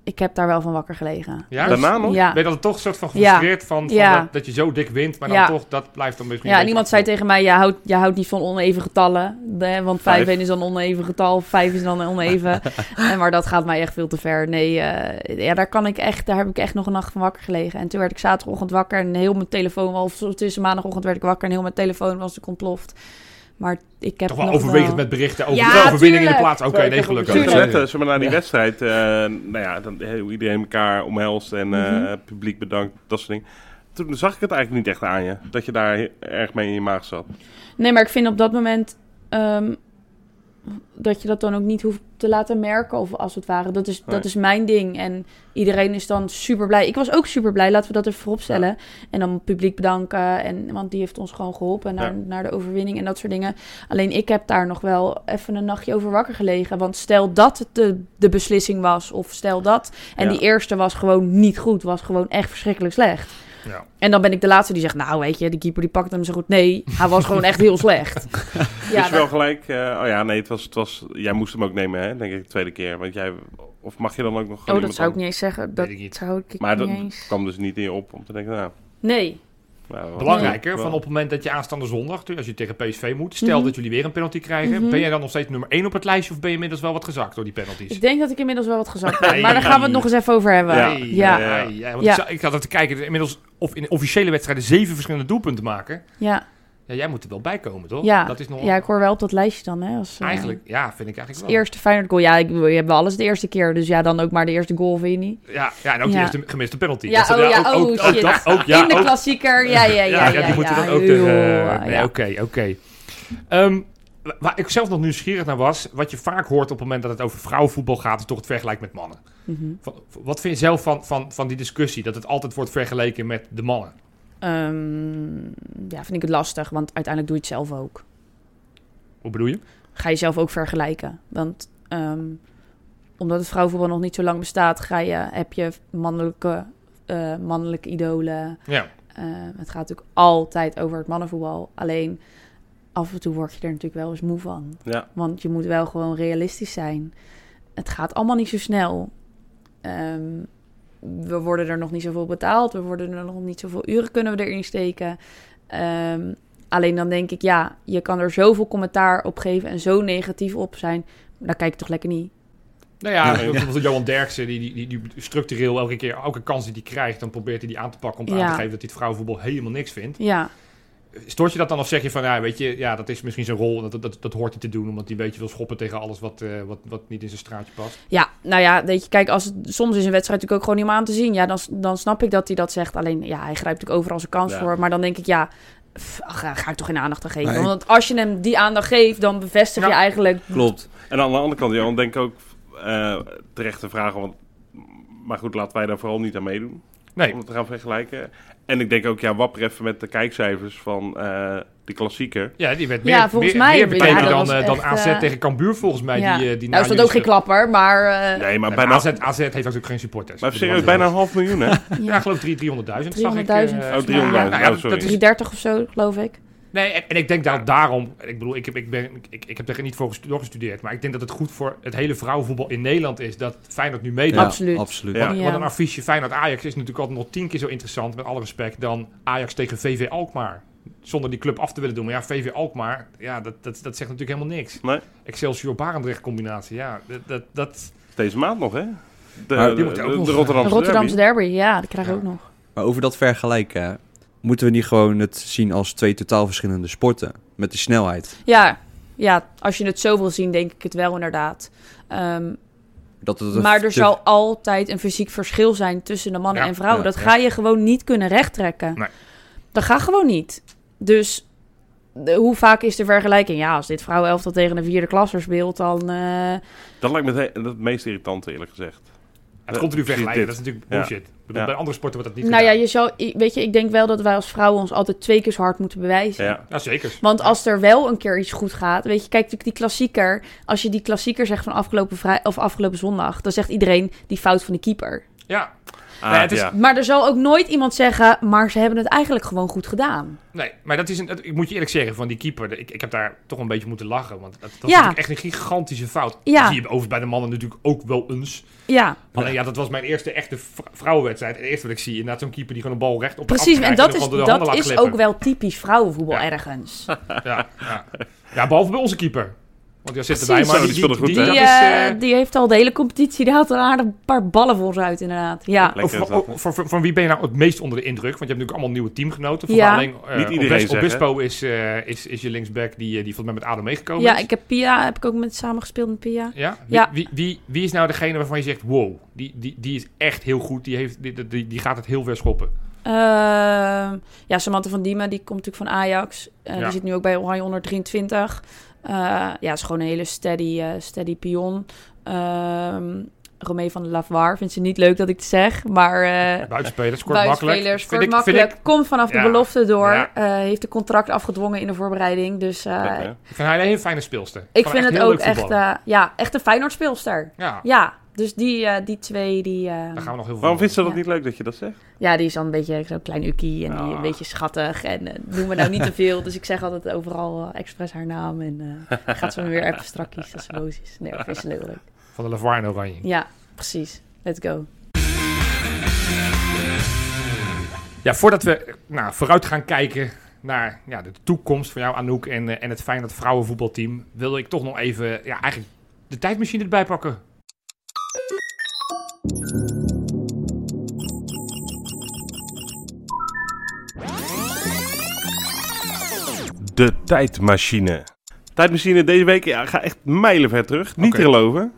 ik heb daar wel van wakker gelegen. Ja? Daarna nog? Ja. Ben je dan toch een soort van Ja. gefrustreerd van, van Ja. dat, dat je zo dik wint, maar dan Ja. toch, dat blijft dan misschien Ja, een en iemand beetje zei tegen mij, je houdt, je houdt niet van oneven getallen. hè, want Vijf. 5 is dan een oneven getal, 5 is dan een oneven. en, maar dat gaat mij echt veel te ver. Nee, eh, ja, daar, kan ik echt, daar heb ik echt nog een nacht van wakker gelegen. En toen werd ik zaterdagochtend wakker en heel mijn telefoon... of tussen maandagochtend werd ik wakker en heel mijn telefoon was ontploft. Maar ik heb Toch wel nog overwegend wel- met berichten over Ja, de overwinning in de plaats. Oké, nee, gelukkig. Net, zeg maar, naar die wedstrijd, eh, nou ja, dan, eh, hoe iedereen elkaar omhelst en eh, Mhm. publiek bedankt, dat soort dingen. Toen zag ik het eigenlijk niet echt aan je, dat je daar erg mee in je maag zat. Nee, maar ik vind op dat moment ehm, dat je dat dan ook niet hoeft te laten merken, of als het ware. Dat is, Nee. dat is mijn ding. En iedereen is dan super blij. Ik was ook super blij, laten we dat even vooropstellen. En dan het publiek bedanken, en, want die heeft ons gewoon geholpen naar, Ja. naar de overwinning en dat soort dingen. Alleen ik heb daar nog wel even een nachtje over wakker gelegen. Want stel dat het de, de beslissing was, of stel dat. En Ja. die eerste was gewoon niet goed, was gewoon echt verschrikkelijk slecht. Ja. En dan ben ik de laatste die zegt, nou weet je, die keeper die pakt hem zo goed. Nee, hij was gewoon echt heel slecht. <laughs> Ja, dus wel dat- gelijk, eh, oh ja, nee, het was, het was, jij moest hem ook nemen, hè, denk ik, de tweede keer. Want jij, of mag je dan ook nog Oh, dat zou ik niet eens zeggen. Dat ik niet. zou ik Maar niet dat eens... kwam dus niet in je op om te denken, nou... Nee. Nou, Belangrijker, van op het moment dat je aanstaande zondag, als je tegen PSV moet, stel Mhm. dat jullie weer een penalty krijgen, Mhm. ben jij dan nog steeds nummer 1 op het lijstje of ben je inmiddels wel wat gezakt door die penalties? Ik denk dat ik inmiddels wel wat gezakt <laughs> ben. Maar daar gaan we het nog eens even over hebben. Ja. Ja. ja, ja, want Ja. Ik, ik had het te kijken, inmiddels of in officiële wedstrijden zeven verschillende doelpunten maken. Ja. Ja, jij moet er wel bij komen, toch? Ja. Dat is nog ja, ik hoor wel op dat lijstje dan. Hè, als, eh, eigenlijk, ja, vind ik eigenlijk wel. eerste Feyenoord goal. Ja, ik, we hebben alles de eerste keer. Dus ja, dan ook maar de eerste goal, vind je niet? Ja, ja, en ook de Ja. eerste gemiste penalty. Ja, Dat- oh ja, ook, oh, ook, shit. ook ook, ja, In de klassieker. Ja, ja, ja. ja, ja, ja, die moeten dan ook tegen... ja. Oké, oké. Ehm, waar ik zelf nog nieuwsgierig naar was, wat je vaak hoort op het moment dat het over vrouwenvoetbal gaat, is toch het vergelijken met mannen. Mhm. Wat vind je zelf van, van, van die discussie, dat het altijd wordt vergeleken met de mannen? Ehm, ja, vind ik het lastig. Want uiteindelijk doe je het zelf ook. Hoe bedoel je? ga je zelf ook vergelijken. Want ehm, omdat het vrouwenvoetbal nog niet zo lang bestaat, ga je, heb je mannelijke, eh, mannelijke idolen. Ja. Eh, het gaat natuurlijk altijd over het mannenvoetbal. Alleen af en toe word je er natuurlijk wel eens moe van. Ja, Want je moet wel gewoon realistisch zijn. Het gaat allemaal niet zo snel. Ehm, we worden er nog niet zoveel betaald. We worden er nog niet zoveel uren kunnen we erin steken. Ehm, alleen dan denk ik, ja, je kan er zoveel commentaar op geven en zo negatief op zijn. daar kijk ik toch lekker niet. Nou ja, Ja. bijvoorbeeld Johan Derksen, die, die, die, die structureel elke keer, elke kans die hij krijgt, dan probeert hij die aan te pakken om aan Ja. te geven dat hij het vrouwenvoetbal helemaal niks vindt. Ja, Stoort je dat dan of zeg je van, ja, weet je, ja, dat is misschien zijn rol, dat, dat, dat hoort hij te doen, omdat hij een beetje wil schoppen tegen alles wat, eh, wat, wat niet in zijn straatje past? ja, nou ja, weet je, kijk, als het, soms is een wedstrijd natuurlijk ook gewoon niet om aan te zien. Ja, dan, dan snap ik dat hij dat zegt. Alleen, ja, hij grijpt natuurlijk overal zijn kans Ja. voor. Maar dan denk ik, ja, pff, ach, ga ik toch geen aandacht aan geven. Nee. Want als je hem die aandacht geeft, dan bevestig je Ja. eigenlijk... Klopt. En aan de andere kant, Johan, denk ik ook eh terecht te vragen. Want, maar goed, laten wij daar vooral niet aan meedoen. Nee, Om het te gaan vergelijken. En ik denk ook, ja, wapper even met de kijkcijfers van eh die klassieker. ja, die werd Ja, meer, volgens meer, mij, meer bekeken ja, dat dan, eh, dan echt, AZ eh, tegen Cambuur volgens mij. ja. Die, die nou is dat ook geen klapper, maar... eh, Nee, maar Nee, bijna, AZ, AZ heeft natuurlijk geen supporters. maar serieus, bijna een half miljoen, hè? Ja, ik geloof 300.000 zag ik. 300.000 eh, volgens mij. mij. Oh, 300.000, Ja. Ja, oh, sorry. dat is- 330 of zo, geloof ik. Nee, en, en ik denk dat daarom, ik bedoel, ik heb, ik, ben, ik, ik heb er niet voor gestu- doorgestudeerd, maar ik denk dat het goed voor het hele vrouwenvoetbal in Nederland is dat Feyenoord nu meedoet. Ja, Absoluut. absoluut. Ja. Want, Ja. want een affiche Feyenoord-Ajax is natuurlijk altijd nog tien keer zo interessant, met alle respect, dan Ajax tegen VV Alkmaar. Zonder die club af te willen doen. Maar ja, VV Alkmaar, ja, dat, dat, dat zegt natuurlijk helemaal niks. Nee. Excelsior-Barendrecht combinatie, ja, dat... dat, dat Deze maand nog, hè? De, Maar de, moet ook de nog- De Rotterdamse, Rotterdamse derby. derby, ja, die krijgen we Ja. ook nog. Maar over dat vergelijken, moeten we niet gewoon het zien als twee totaal verschillende sporten? Met de snelheid. Ja, ja, als je het zo wil zien, denk ik het wel inderdaad. Ehm, Dat het maar er te- zal altijd een fysiek verschil zijn tussen de mannen Ja, en vrouwen. ja, dat ja. ga je gewoon niet kunnen rechttrekken. Nee. Dat gaat gewoon niet. Dus de- hoe vaak is de vergelijking? Ja, als dit vrouwenelftal tegen een vierde klasser speelt, dan... eh, Dat lijkt me het, he- het meest irritante, eerlijk gezegd. Het komt er nu precies vergelijken, dat is natuurlijk Ja. bullshit. Ja. Bij andere sporten wordt dat niet nou ja, gedaan. je zou, weet je, ik denk wel dat wij als vrouwen ons altijd twee keer zo hard moeten bewijzen. Ja. Ja, zeker. Want als er wel een keer iets goed gaat, weet je, kijk natuurlijk die klassieker. Als je die klassieker zegt van afgelopen, vrij, of afgelopen zondag, dan zegt iedereen die fout van de keeper. Ja, Ah, Nee, het is- ja. Maar er zal ook nooit iemand zeggen, maar ze hebben het eigenlijk gewoon goed gedaan. Nee, maar dat is een, dat- ik moet je eerlijk zeggen, van die keeper, ik, ik heb daar toch een beetje moeten lachen. Want dat, dat is Ja. natuurlijk echt een gigantische fout. Ja. Dat zie je overigens bij de mannen natuurlijk ook wel eens. Ja, Alleen ja, dat was mijn eerste echte vrouwenwedstrijd. En het eerste wat ik zie, inderdaad zo'n keeper die gewoon een bal recht op de precies. En dat is, dat is glippen. ook wel typisch vrouwenvoetbal ergens. Ja, ja. ja, behalve bij onze keeper. Want die zit Precies. erbij, maar die, die speelde goed, die, hè? Die, dat is... eh, eh, die heeft al de hele competitie, die haalt er een aardig paar ballen voor ze uit inderdaad. Ja, Lekker van, is dat, van, van- van wie ben je nou het meest onder de indruk? Want je hebt natuurlijk allemaal nieuwe teamgenoten. Van Ja. alleen, eh, Niet iedereen. Obispo is, eh, is, is je linksback die, die volgens mij met Adem meegekomen ja is. ik heb Pia, heb ik ook met samen gespeeld met Pia. Ja? Wie, Ja. Wie, wie, wie is nou degene waarvan je zegt, wow, die, die, die is echt heel goed, die, heeft, die, die, die gaat het heel ver schoppen? Ehm, ja, Samantha van Diemen, die komt natuurlijk van Ajax. Eh, Ja. Die zit nu ook bij Oranje 123. Eh ja, is gewoon een hele steady, eh, steady pion. Ehm Romee van de Lavoir vindt ze niet leuk dat ik het zeg, maar... eh Buitenspelers, scoort makkelijk. Vind ik- vind komt vanaf Ja. de belofte door. Ja. eh, heeft een contract afgedwongen in de voorbereiding. Dus eh, hè? Ik vind haar een hele fijne speelster. ik vind het ook echt, eh, ja, echt een Feyenoord speelster. Ja, Ja, dus die, eh, die twee, die, eh, daar gaan we nog heel veel Waarom vindt ze dat Ja. niet leuk dat je dat zegt? ja, die is dan een beetje zo'n klein ukkie en die Ah. een beetje schattig. En eh doen we nou niet te <laughs> veel. Dus ik zeg altijd overal expres haar naam. En eh, gaat ze me weer even strakjes als ze boos is. Nee, dat vind ze leuk. Van de Lavoir en Oranje. Ja, precies. Let's go. Ja, voordat we nou, vooruit gaan kijken naar ja, de toekomst van jou, Anouk, en, en het Feyenoord vrouwenvoetbalteam, wilde ik toch nog even ja, eigenlijk de tijdmachine erbij pakken. De tijdmachine. Tijdmachine deze week ja, ga echt mijlenver terug. Niet Oké. te geloven.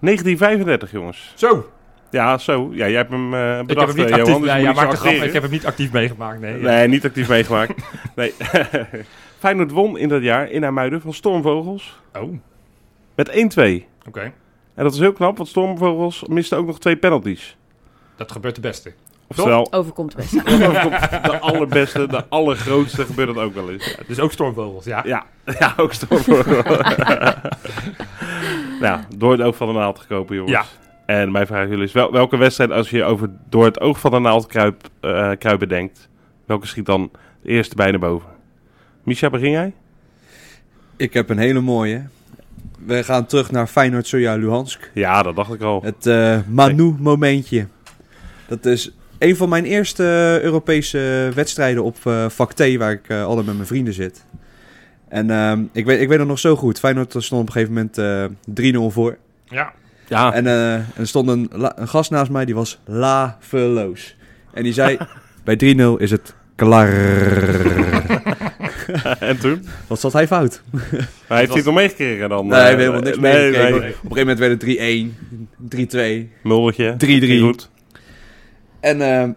1935, jongens. Zo, Ja, zo. Ja, jij hebt hem eh ik bedacht, heb hem niet eh, actief, Johan, dus nee, moet ja, ik grap, heb hem niet actief meegemaakt. Nee, Nee, niet actief meegemaakt. <laughs> nee. <laughs> Feyenoord won in dat jaar in Amuiden van Stormvogels Oh, oké. met 1-2. En dat is heel knap, want Stormvogels miste ook nog twee penalties. Dat gebeurt de beste. Oftewel, Overkomt best. <laughs> de allerbeste, de allergrootste gebeurt dat ook wel eens. Dus ook stormvogels, ja. Ja, <laughs> ja ook Stormvogels. <laughs> nou, door het oog van de naald gekropen, jongens. Ja. En mijn vraag aan jullie is, wel, welke wedstrijd, als je over door het oog van de naald kruip, eh, kruipen denkt, welke schiet dan de eerste bij naar boven? Misha, begin jij? Ik heb een hele mooie. We gaan terug naar Feyenoord Soja Luhansk. Ja, dat dacht ik al. Het eh Manu-momentje. Dat is een van mijn eerste Europese wedstrijden op eh vak T, waar ik eh altijd met mijn vrienden zit. En ehm, ik, weet, ik weet het nog zo goed. Feyenoord stond op een gegeven moment eh 3-0 voor. Ja, Ja, En, eh, en er stond een, een gast naast mij, die was laveloos. En die zei, <laughs> bij 3-0 is het klaar. <laughs> en toen? Wat zat hij fout? Maar heeft hij het nog meegekregen dan? Nee, eh, we hebben helemaal niks nee, meegekregen. nee. Op een gegeven moment werd het 3-1, 3-2, 3-3. Muldertje. Goed. En eh,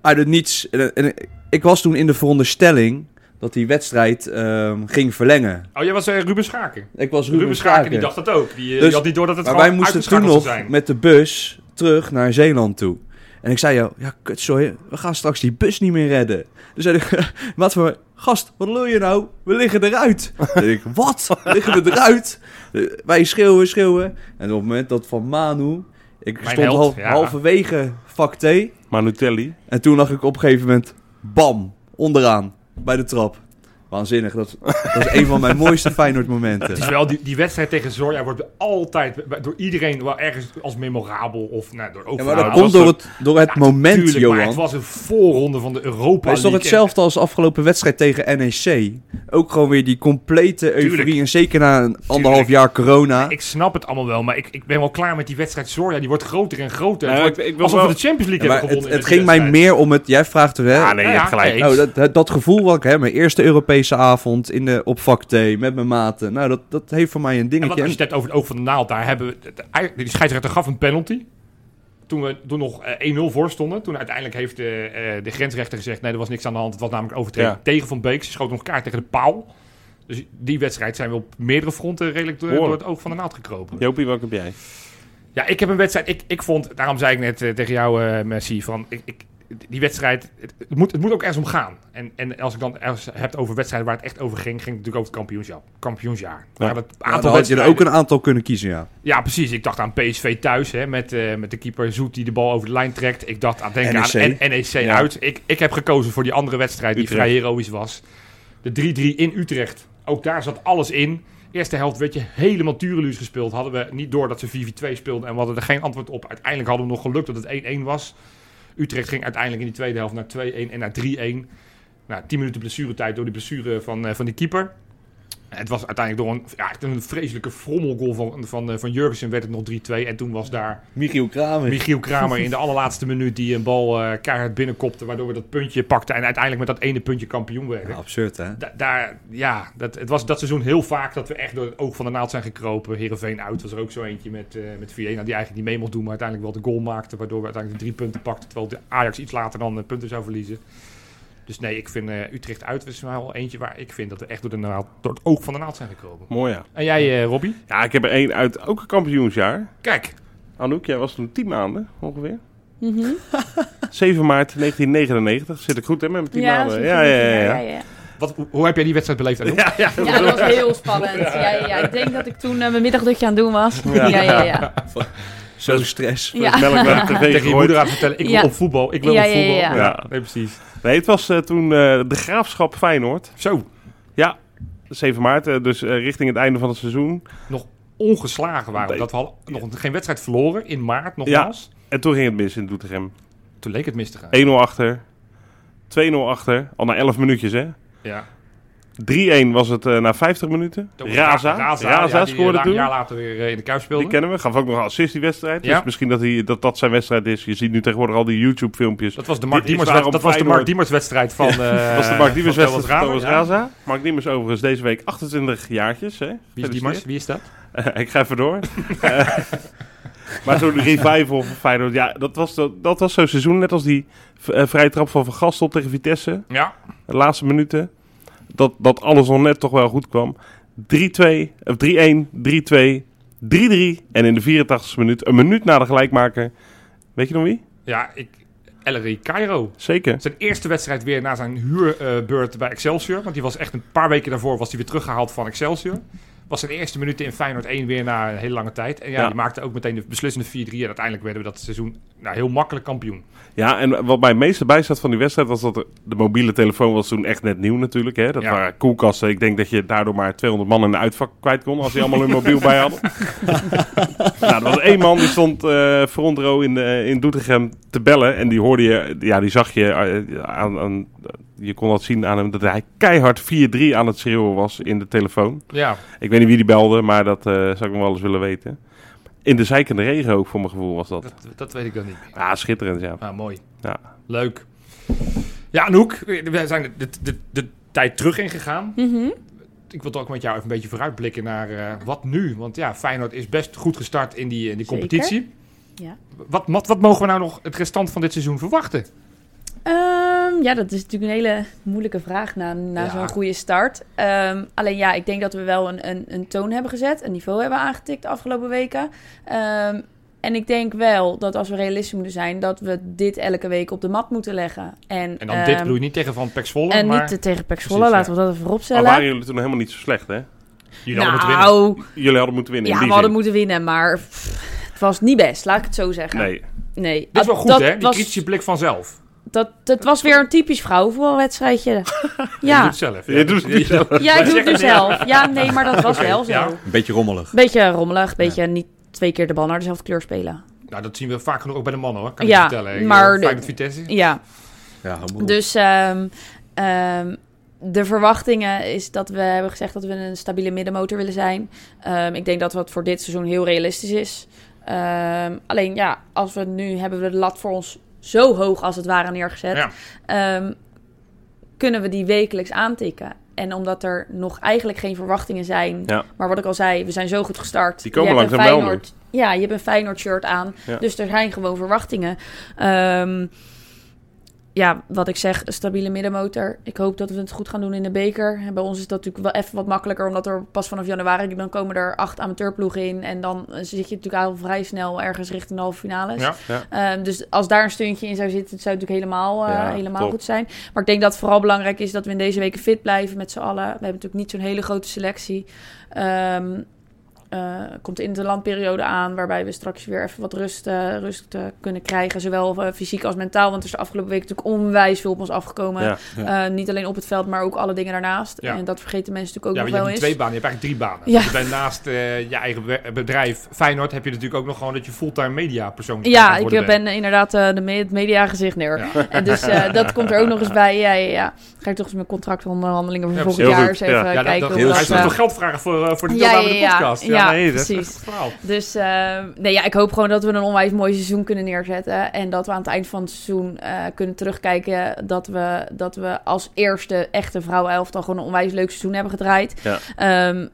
uit het niets... En, en ik was toen in de veronderstelling dat die wedstrijd ehm, ging verlengen. Oh, jij was eh, Ruben Schaken. Ik was Ruben, Ruben Schaken, die dacht dat ook. Die, eh, Dus- die had niet door dat het Maar wij moesten toen nog met de bus terug naar Zeeland toe. En ik zei, jou, ja, kut, sorry, we gaan straks die bus niet meer redden. Dus zei ik, <laughs> wat voor, gast, wat lul je nou? We liggen eruit. en ik, wat? Liggen we eruit? Wij schreeuwen, schreeuwen. En op het moment dat van Manu, ik Mijn stond held, hal- ja. halverwege vak T. Manutelli. En toen lag ik op een gegeven moment, bam, onderaan, bij de trap. Waanzinnig, dat, dat is een van mijn mooiste Feyenoord momenten. Het is wel, die, die wedstrijd tegen Zorja wordt altijd door iedereen wel ergens als memorabel of nou, door ook Ja, maar dat nou, komt door het, door het Ja, moment, tuurlijk, Johan. Maar het was een voorronde van de Europa Het is toch League. hetzelfde als de afgelopen wedstrijd tegen NEC? Ook gewoon weer die complete euforie. Tuurlijk. En zeker na een anderhalf jaar corona. Ik snap het allemaal wel, maar ik, ik ben wel klaar met die wedstrijd Zorja. Die wordt groter en groter. Het wordt ik- ik wil alsof wel- we de Champions League hebben het, gewonnen. het in ging mij meer om het... Jij vraagt er, hè? Ah, nee, je Ja, hebt ja, gelijk. nee. Nou, dat, dat, dat gevoel wat ik heb, mijn eerste Europese avond in de, op vak T met mijn maten. Nou, dat, dat heeft voor mij een En wat, dingetje. als je het hebt over het oog van de naald, daar hebben we... de- Die scheidsrechter gaf een penalty. Toen we toen nog eh, 1-0 voor stonden. Toen uiteindelijk heeft de, eh, de grensrechter gezegd... nee, er was niks aan de hand. Het was namelijk overtreding Ja. tegen Van Beek. Ze schoot nog kaart tegen de paal. Dus die wedstrijd zijn we op meerdere fronten redelijk door, door het oog van de naald gekropen. Jopie, welke heb jij? Ja, ik heb een wedstrijd. Ik, ik vond, daarom zei ik net eh, tegen jou, eh Messi, van ik, ik, die wedstrijd. Het, het moet, het moet ook ergens om gaan. En, en als ik dan ergens heb over wedstrijden waar het echt over ging, ging het natuurlijk over het kampioensjaar. kampioensjaar. Ja. Maar dat Ja, aantal dan had je er ook een aantal kunnen kiezen, ja. Ja, precies. Ik dacht aan PSV thuis, hè, met, eh, met de keeper Zoet die de bal over de lijn trekt. Ik dacht aan, denk NEC. aan NEC Ja. uit. Ik, ik heb gekozen voor die andere wedstrijd die Utrecht. vrij heroïs was. De 3-3 in Utrecht. Ook daar zat alles in. Eerste helft werd je helemaal tureluus gespeeld. Hadden we niet door dat ze 4-4-2 speelden en we hadden er geen antwoord op. Uiteindelijk hadden we nog geluk dat het 1-1 was. Utrecht ging uiteindelijk in die tweede helft naar 2-1 en naar 3-1. Nou, 10 minuten blessuretijd door die blessure van, eh, van die keeper. Het was uiteindelijk door een, ja, een vreselijke frommelgoal van, van, eh, van Jurgensen werd het nog 3-2. En toen was daar Michiel Kramer. Michiel Kramer <laughs> in de allerlaatste minuut die een bal eh keihard binnenkopte. Waardoor we dat puntje pakten en uiteindelijk met dat ene puntje kampioen werden. Ja, absurd, hè? Da- daar, ja, dat, het was dat seizoen heel vaak dat we echt door het oog van de naald zijn gekropen. Heerenveen uit was er ook zo eentje met, eh met 4-1. Nou, die eigenlijk niet mee mocht doen, maar uiteindelijk wel de goal maakte. Waardoor we uiteindelijk de drie punten pakten. Terwijl de Ajax iets later dan punten zou verliezen. Dus nee, ik vind eh, Utrecht uit is wel eentje waar ik vind dat we echt door, de naald, door het oog van de naald zijn gekropen. Mooi ja. En jij, eh Robbie? Ja, ik heb er één uit, ook een kampioensjaar. Kijk, Anouk, jij was toen 10 maanden ongeveer. Mhm. <laughs> 7 maart 1999. Zit ik goed hè, met mijn 10 Ja, maanden? Ja, goed. ja, ja. ja, ja. ja. wat, hoe, heb jij die wedstrijd beleefd? Anouk? Ja, ja. Ja, dat was heel spannend. Ja, ja, ja. Ik denk dat ik toen eh, mijn middagdutje aan het doen was. Ja. Ja, ja, ja. <laughs> Zo stress. Ja. Melk naar de tv <laughs> Tegen je moeder aan vertellen, ik wil Ja. op voetbal, ik wil Ja, op ja, voetbal. ja, ja. nee, precies. Nee, het was eh, toen eh, de Graafschap Feyenoord. Zo, Ja, 7 maart, eh, dus richting het einde van het seizoen. ongeslagen waren we. Nee. Dat we hadden nog geen wedstrijd verloren in maart nogmaals. En toen ging het mis in Doetinchem. Toen leek het mis te gaan. 1-0 achter. 2-0 achter. Al na 11 minuutjes, hè. Ja. 3-1 was het eh, na 50 minuten. Raza. Raza, Raza, ja, die scoorde een toen. jaar later weer eh, in de Kuip speelde. Die kennen we. Gaf ook nog een assist die wedstrijd. Ja. Dus misschien dat, hij, dat dat zijn wedstrijd is. Je ziet nu tegenwoordig al die YouTube filmpjes. Dat was de Mark Diemers, waarom dat was de Mark Diemers wedstrijd van. eh dat was de Mark Diemers wedstrijd van Thomas. Raza. Mark Diemers overigens deze week 28 jaartjes. Hè? Wie is Diemers? Wie is dat? <laughs> ik ga even door. <laughs> Eh, maar zo'n revival van Feyenoord. Ja, dat was, dat, dat was zo'n seizoen. Net als die eh, vrije trap van Van Gastel tegen Vitesse. Ja. De laatste minuten. Dat, dat alles nog net toch wel goed kwam. 3-2, of 3-1, 3-2, 3-3. En in de 84e minuut, een minuut na de gelijkmaker. Weet je nog wie? Ja, ik. Ellery Cairo. Zeker. Zijn eerste wedstrijd weer na zijn huurbeurt bij Excelsior. Want die was echt een paar weken daarvoor was hij weer teruggehaald van Excelsior. Was zijn eerste minuten in Feyenoord 1 weer na een hele lange tijd. En ja, Ja. die maakte ook meteen de beslissende 4-3. En uiteindelijk werden we dat seizoen nou, heel makkelijk kampioen. Ja, en wat mij het meeste bijstaat van die wedstrijd was dat de, mobiele telefoon was toen echt net nieuw natuurlijk. Hè? Dat Ja. waren koelkasten. Ik denk dat je daardoor maar 200 man in de uitvak kwijt kon als die allemaal hun mobiel bij hadden. <laughs> nou, er was één man die stond eh front row in, de, in Doetinchem te bellen. En die hoorde je, ja, die zag je eh, aan, aan je kon dat zien aan hem dat hij keihard 4-3 aan het schreeuwen was in de telefoon. Ja, Ik weet niet wie die belde, maar dat eh, zou ik nog wel eens willen weten. In de zeikende regen ook, voor mijn gevoel was dat. dat, dat weet ik dan niet. Ah, schitterend, ja. Ah, mooi. Ja. Leuk. Ja, Anouk, we zijn de, de, de, de tijd terug ingegaan. Mhm. Ik wil toch ook met jou even een beetje vooruitblikken naar eh, wat nu. Want ja, Feyenoord is best goed gestart in die, in die Zeker. competitie. Ja. Wat, wat, wat mogen we nou nog het restant van dit seizoen verwachten? Ehm, ja, dat is natuurlijk een hele moeilijke vraag na, na Ja. zo'n goede start. Ehm, alleen ja, ik denk dat we wel een, een, een toon hebben gezet, een niveau hebben aangetikt de afgelopen weken. Ehm, en ik denk wel dat als we realistisch moeten zijn, dat we dit elke week op de mat moeten leggen. En, En dan dit bedoel je niet tegen Van Pek Zwolle, En maar niet te- tegen Precies, laten we dat even Maar vooropstellen. waren jullie toen helemaal niet zo slecht, hè? jullie hadden moeten winnen. nou, Jullie hadden moeten winnen. ja, we hadden moeten winnen, maar pff, het was niet best, laat ik het zo zeggen. Nee. nee. Dit is wel Ah, goed, dat hè? Die was- kritische blik vanzelf. Dat, het was weer een typisch vrouwenvoetbalwedstrijdje. <laughs> Je ja. doet het zelf. Je doet het niet zelf. ja, ik doe het nu zelf. Ja, nee, maar dat was wel zo. ja. Een beetje rommelig. Beetje rommelig, beetje niet twee keer de bal naar dezelfde kleur spelen. Nou, dat zien we vaak genoeg ook bij de mannen, hoor. Kan ik Ja, je vertellen. maar de- Feyenoord Vitesse. Ja, Ja, dus ehm, ehm, de verwachtingen is dat we hebben gezegd dat we een stabiele middenmotor willen zijn. Ehm, ik denk dat wat voor dit seizoen heel realistisch is. Ehm, alleen ja, als we nu hebben we de lat voor ons zo hoog als het ware neergezet. Ja. Ehm, kunnen we die wekelijks aantikken. En omdat er nog eigenlijk geen verwachtingen zijn. Ja. Maar wat ik al zei, we zijn zo goed gestart. Die komen langzaam wel Ja, je hebt een Feyenoord shirt aan. Ja. Dus er zijn gewoon verwachtingen. Ehm, ja, wat ik zeg, een stabiele middenmotor. Ik hoop dat we het goed gaan doen in de beker. En bij ons is dat natuurlijk wel even wat makkelijker, omdat er pas vanaf januari dan komen er acht amateurploegen in. En dan zit je natuurlijk al vrij snel ergens richting de halve finales. Ja. Ja. Ehm, dus als daar een steuntje in zou zitten, zou het natuurlijk helemaal, eh, Ja, helemaal top. goed zijn. Maar ik denk dat het vooral belangrijk is dat we in deze weken fit blijven met z'n allen. We hebben natuurlijk niet zo'n hele grote selectie. Ehm eh, komt de interlandperiode aan, waarbij we straks weer even wat rust, eh, rust eh, kunnen krijgen. Zowel fysiek als mentaal. Want er is de afgelopen week natuurlijk onwijs veel op ons afgekomen. Ja. Niet alleen op het veld, maar ook alle dingen daarnaast. Ja. En dat vergeten mensen natuurlijk ook je nog hebt wel eens. twee banen, je hebt eigenlijk drie banen. Ja. Je bent naast je eigen be- bedrijf Feyenoord heb je natuurlijk ook nog gewoon dat je fulltime media persoon Ja, ik ben inderdaad de me- het mediagezicht neer. <laughs> En dus dat komt er ook nog eens bij. Ja, ja, ja. Ga ik toch eens mijn contractonderhandelingen voor Ja, volgend jaar eens even Ja. Ja, dat, kijken. hij eh, toch geld vragen voor, voor de deelname de podcast. Ja, nee, dat is precies. Dus eh, nee, ja, ik hoop gewoon dat we een onwijs mooi seizoen kunnen neerzetten. En dat we aan het eind van het seizoen eh, kunnen terugkijken. Dat we, dat we als eerste echte vrouwenelftal gewoon een onwijs leuk seizoen hebben gedraaid. Ja. Ehm,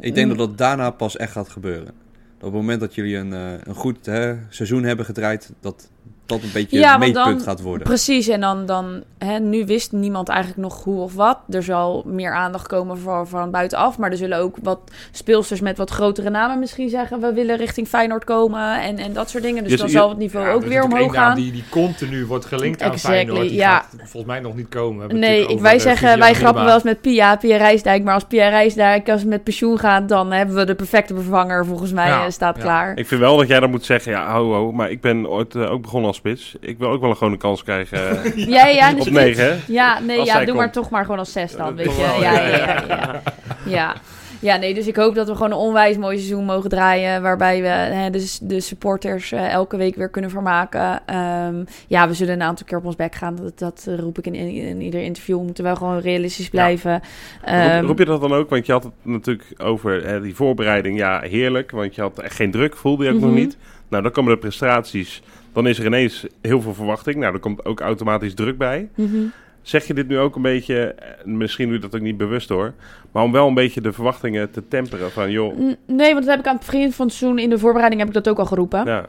Ik denk dat dat daarna pas echt gaat gebeuren. Dat op het moment dat jullie een, eh, een goed hè, seizoen hebben gedraaid, dat dat een beetje Ja, meetpunt dan- gaat worden. Precies, en dan, dan hè, nu wist niemand eigenlijk nog hoe of wat. Er zal meer aandacht komen voor, van buitenaf. Maar er zullen ook wat speelsters met wat grotere namen misschien zeggen... we willen richting Feyenoord komen en, en dat soort dingen. Dus dan je- zal het niveau Ja, ook er weer omhoog gaan. Die, die continu wordt gelinkt aan Exactly, Feyenoord. Die ja. gaat volgens mij nog niet komen. We hebben het Nee, ik, over, wij zeggen, wij grappen wel eens met Pia, Pia Rijsdijk. Maar als Pia Rijsdijk als met pensioen gaat, dan hebben we de perfecte vervanger volgens mij Ja, eh, staat ja. klaar. Ik vind wel dat jij dan moet zeggen, ja, ho, ho, maar ik ben ooit eh, ook begonnen als spits. Ik wil ook wel een gewone kans krijgen <laughs> Ja, ja, dus op negen, hè? Ja, nee, Als ja, doe maar toch maar gewoon als zes dan, weet je. wel, Ja, ja, ja, ja, ja. ja. Ja, nee, dus ik hoop dat we gewoon een onwijs mooi seizoen mogen draaien. Waarbij we hè, de, de supporters eh, elke week weer kunnen vermaken. Ehm, ja, we zullen een aantal keer op ons bek gaan. Dat, dat roep ik in, in, in ieder interview. We moeten wel gewoon realistisch blijven. Ehm, Roep, roep je dat dan ook? Want je had het natuurlijk over hè, die voorbereiding. Ja, heerlijk, want je had echt geen druk, voelde je ook nog Mhm. niet. Nou, dan komen de prestaties. Dan is er ineens heel veel verwachting. Nou, er komt ook automatisch druk bij. mhm. Zeg je dit nu ook een beetje, eh, misschien doe je dat ook niet bewust hoor, maar om wel een beetje de verwachtingen te temperen van joh, N- Nee, want dat heb ik aan het begin van het seizoen in de voorbereiding heb ik dat ook al geroepen. ja,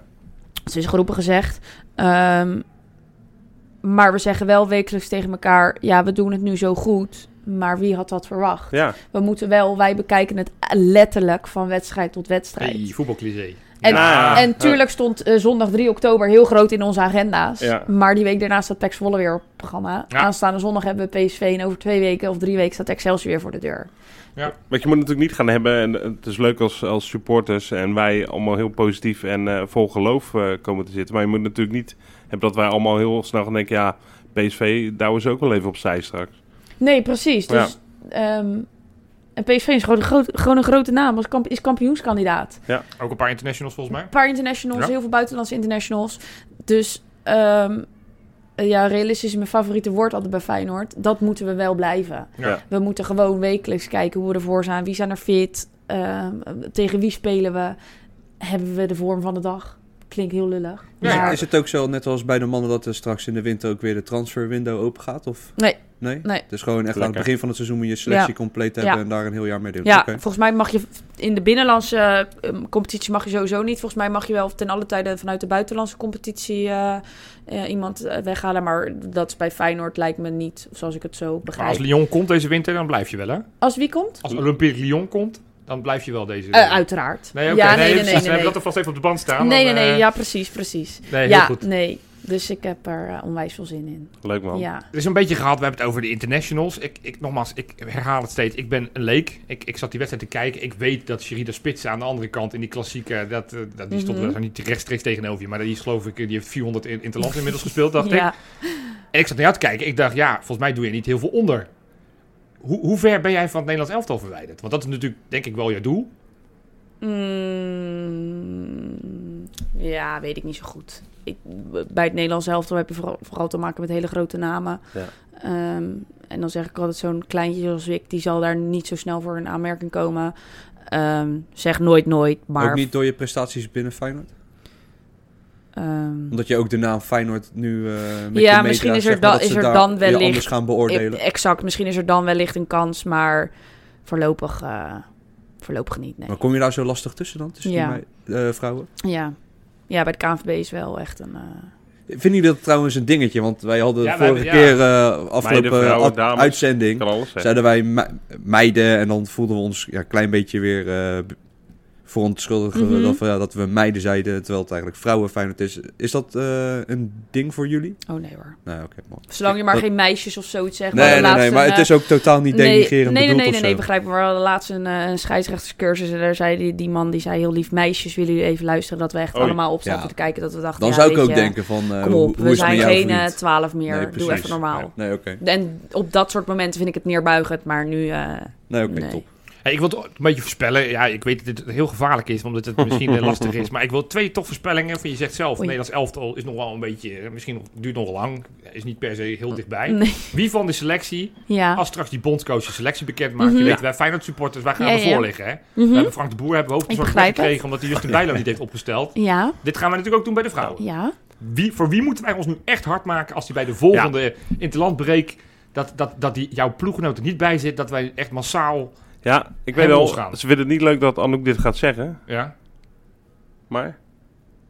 Ze is geroepen gezegd. Ehm, maar we zeggen wel wekelijks tegen elkaar: ja, we doen het nu zo goed. Maar wie had dat verwacht? ja, We moeten wel, wij bekijken het letterlijk van wedstrijd tot wedstrijd. Hey, voetbalcliché. En, Ja. en tuurlijk stond eh, zondag 3 oktober heel groot in onze agenda's. Ja. Maar die week daarna staat PEC Zwolle weer op het programma. Ja. Aanstaande zondag hebben we PSV en over twee weken of drie weken staat Excelsior weer voor de deur. Wat je moet natuurlijk niet gaan hebben, en het is leuk als, als supporters en wij allemaal heel positief en eh, vol geloof eh, komen te zitten. Maar je moet natuurlijk niet hebben dat wij allemaal heel snel gaan denken, ja, PSV, daar is ook wel even opzij straks. Nee, precies. Dus, ehm, en PSV is gewoon een, groot, gewoon een grote naam, als kamp, is kampioenskandidaat. Ook een paar internationals volgens mij. Een paar internationals, Ja. heel veel buitenlandse internationals. Dus ehm, eh, ja, realistisch is mijn favoriete woord altijd bij Feyenoord. Dat moeten we wel blijven. Ja. We moeten gewoon wekelijks kijken hoe we ervoor zijn. Wie zijn er fit? Ehm, tegen wie spelen we? Hebben we de vorm van de dag? Klinkt heel lullig. Maar Is het ook zo, net als bij de mannen, dat er straks in de winter ook weer de transferwindow open gaat? Of Nee. nee? Nee. Dus gewoon echt aan het begin van het seizoen moet je selectie Ja. compleet hebben Ja. en daar een heel jaar mee doen. Ja, Oké. volgens mij mag je in de binnenlandse eh, competitie mag je sowieso niet. Volgens mij mag je wel ten alle tijden vanuit de buitenlandse competitie eh, eh, iemand weghalen. Maar dat is bij Feyenoord lijkt me niet, zoals ik het zo Maar begrijp. als Lyon komt deze winter, dan blijf je wel, hè? Als wie komt? Als Olympique Lyon komt, dan blijf je wel deze... Eh, uiteraard. Nee, oké. Ja, nee, nee, nee, precies. nee, We hebben dat er vast even op de band staan. Nee, nee, dan, nee. eh, Ja, precies, precies. Nee, heel ja, goed. nee. Dus ik heb er eh, onwijs veel zin in. Leuk man. Ja. Het is een beetje gehad, we hebben het over de internationals. Ik, ik, nogmaals, ik herhaal het steeds. Ik ben een leek. Ik, ik zat die wedstrijd te kijken. Ik weet dat Sherida Spits aan de andere kant in die klassieke... Dat, dat, die stond Mhm. wel niet rechtstreeks tegenover je. Maar die is geloof ik... Die heeft 400 in, interlands inmiddels gespeeld, dacht <laughs> ik. ja. En ik zat naar jou te kijken. Ik dacht, ja, volgens mij doe je niet heel veel onder. Hoe, hoe ver ben jij van het Nederlands elftal verwijderd? Want dat is natuurlijk, denk ik, wel je doel. Mm, ja, weet ik niet zo goed. Ik, bij het Nederlands elftal heb je vooral, vooral te maken met hele grote namen. Ja. Ehm, en dan zeg ik altijd, zo'n kleintje zoals ik, die zal daar niet zo snel voor in aanmerking komen. Ehm, zeg nooit nooit, maar... Ook niet door je prestaties binnen Feyenoord? Ehm, Omdat je ook de naam Feyenoord nu eh met Ja, je misschien is er dan- is er dan wellicht- anders gaan beoordelen. exact, misschien is er dan wellicht een kans, maar voorlopig, eh, voorlopig niet, nee. Maar kom je daar zo lastig tussen dan, tussen Ja. die eh, vrouwen? Ja. ja, bij de KNVB is wel echt een... eh, Vinden jullie dat trouwens een dingetje? Want wij hadden Ja, vorige hebben- keer, eh afgelopen vrouwen, ad- dames. uitzending, zeiden wij me- meiden en dan voelden we ons ja, een klein beetje weer eh verontschuldigen Mhm. dat, we, ja, dat we meiden zeiden, terwijl het eigenlijk vrouwen Feyenoord is. Is dat eh, een ding voor jullie? Oh nee hoor. Nee, oké. Zolang je maar Dat- geen meisjes of zoiets zegt. Nee, we nee, nee, maar een, het is ook totaal niet eh, nee, denigrerend nee, nee, bedoeld nee, nee, nee, begrijp me. We hadden laatst een, eh, een scheidsrechterscursus en daar zei die, die man, die zei heel lief, meisjes, willen jullie even luisteren? Dat we echt allemaal op zaten Ja. te kijken, dat we dachten, Dan ja, zou ik ook je, denken van, eh, Kom hoe, op, hoe we zijn geen eh? 12 meer, Nee, doe even normaal. Nee, oké. En op dat soort momenten vind ik het neerbuigend, maar nu... eh, Nee, oké, top. Hey, ik wil het een beetje voorspellen. Ja, ik weet dat het heel gevaarlijk is, omdat het misschien eh, lastig is. Maar ik wil twee toch voorspellingen. Van je zegt zelf, Oei. Nederlands elftal is nog wel een beetje... eh, Misschien nog, duurt nog lang. Is niet per se heel dichtbij. nee. Wie van de selectie, Ja. als straks die bondscoach de selectie bekend maakt... Mhm. Je weet, wij Feyenoord supporters, wij gaan Ja, ervoor ja. liggen. Hè? Mhm. We hebben Frank de Boer hebben hoofdverzorging Ik begrijp gekregen... omdat hij Justin Bijlo niet heeft opgesteld. Ja, Dit gaan we natuurlijk ook doen bij de vrouwen. ja. Wie, voor wie moeten wij ons nu echt hard maken als die bij de volgende interlandbreek... Dat, dat, dat die, jouw ploeggenoot er niet bij zit, dat wij echt massaal... Ja, ik weet wel, ze vinden het niet leuk dat Anouk dit gaat zeggen, Ja, maar...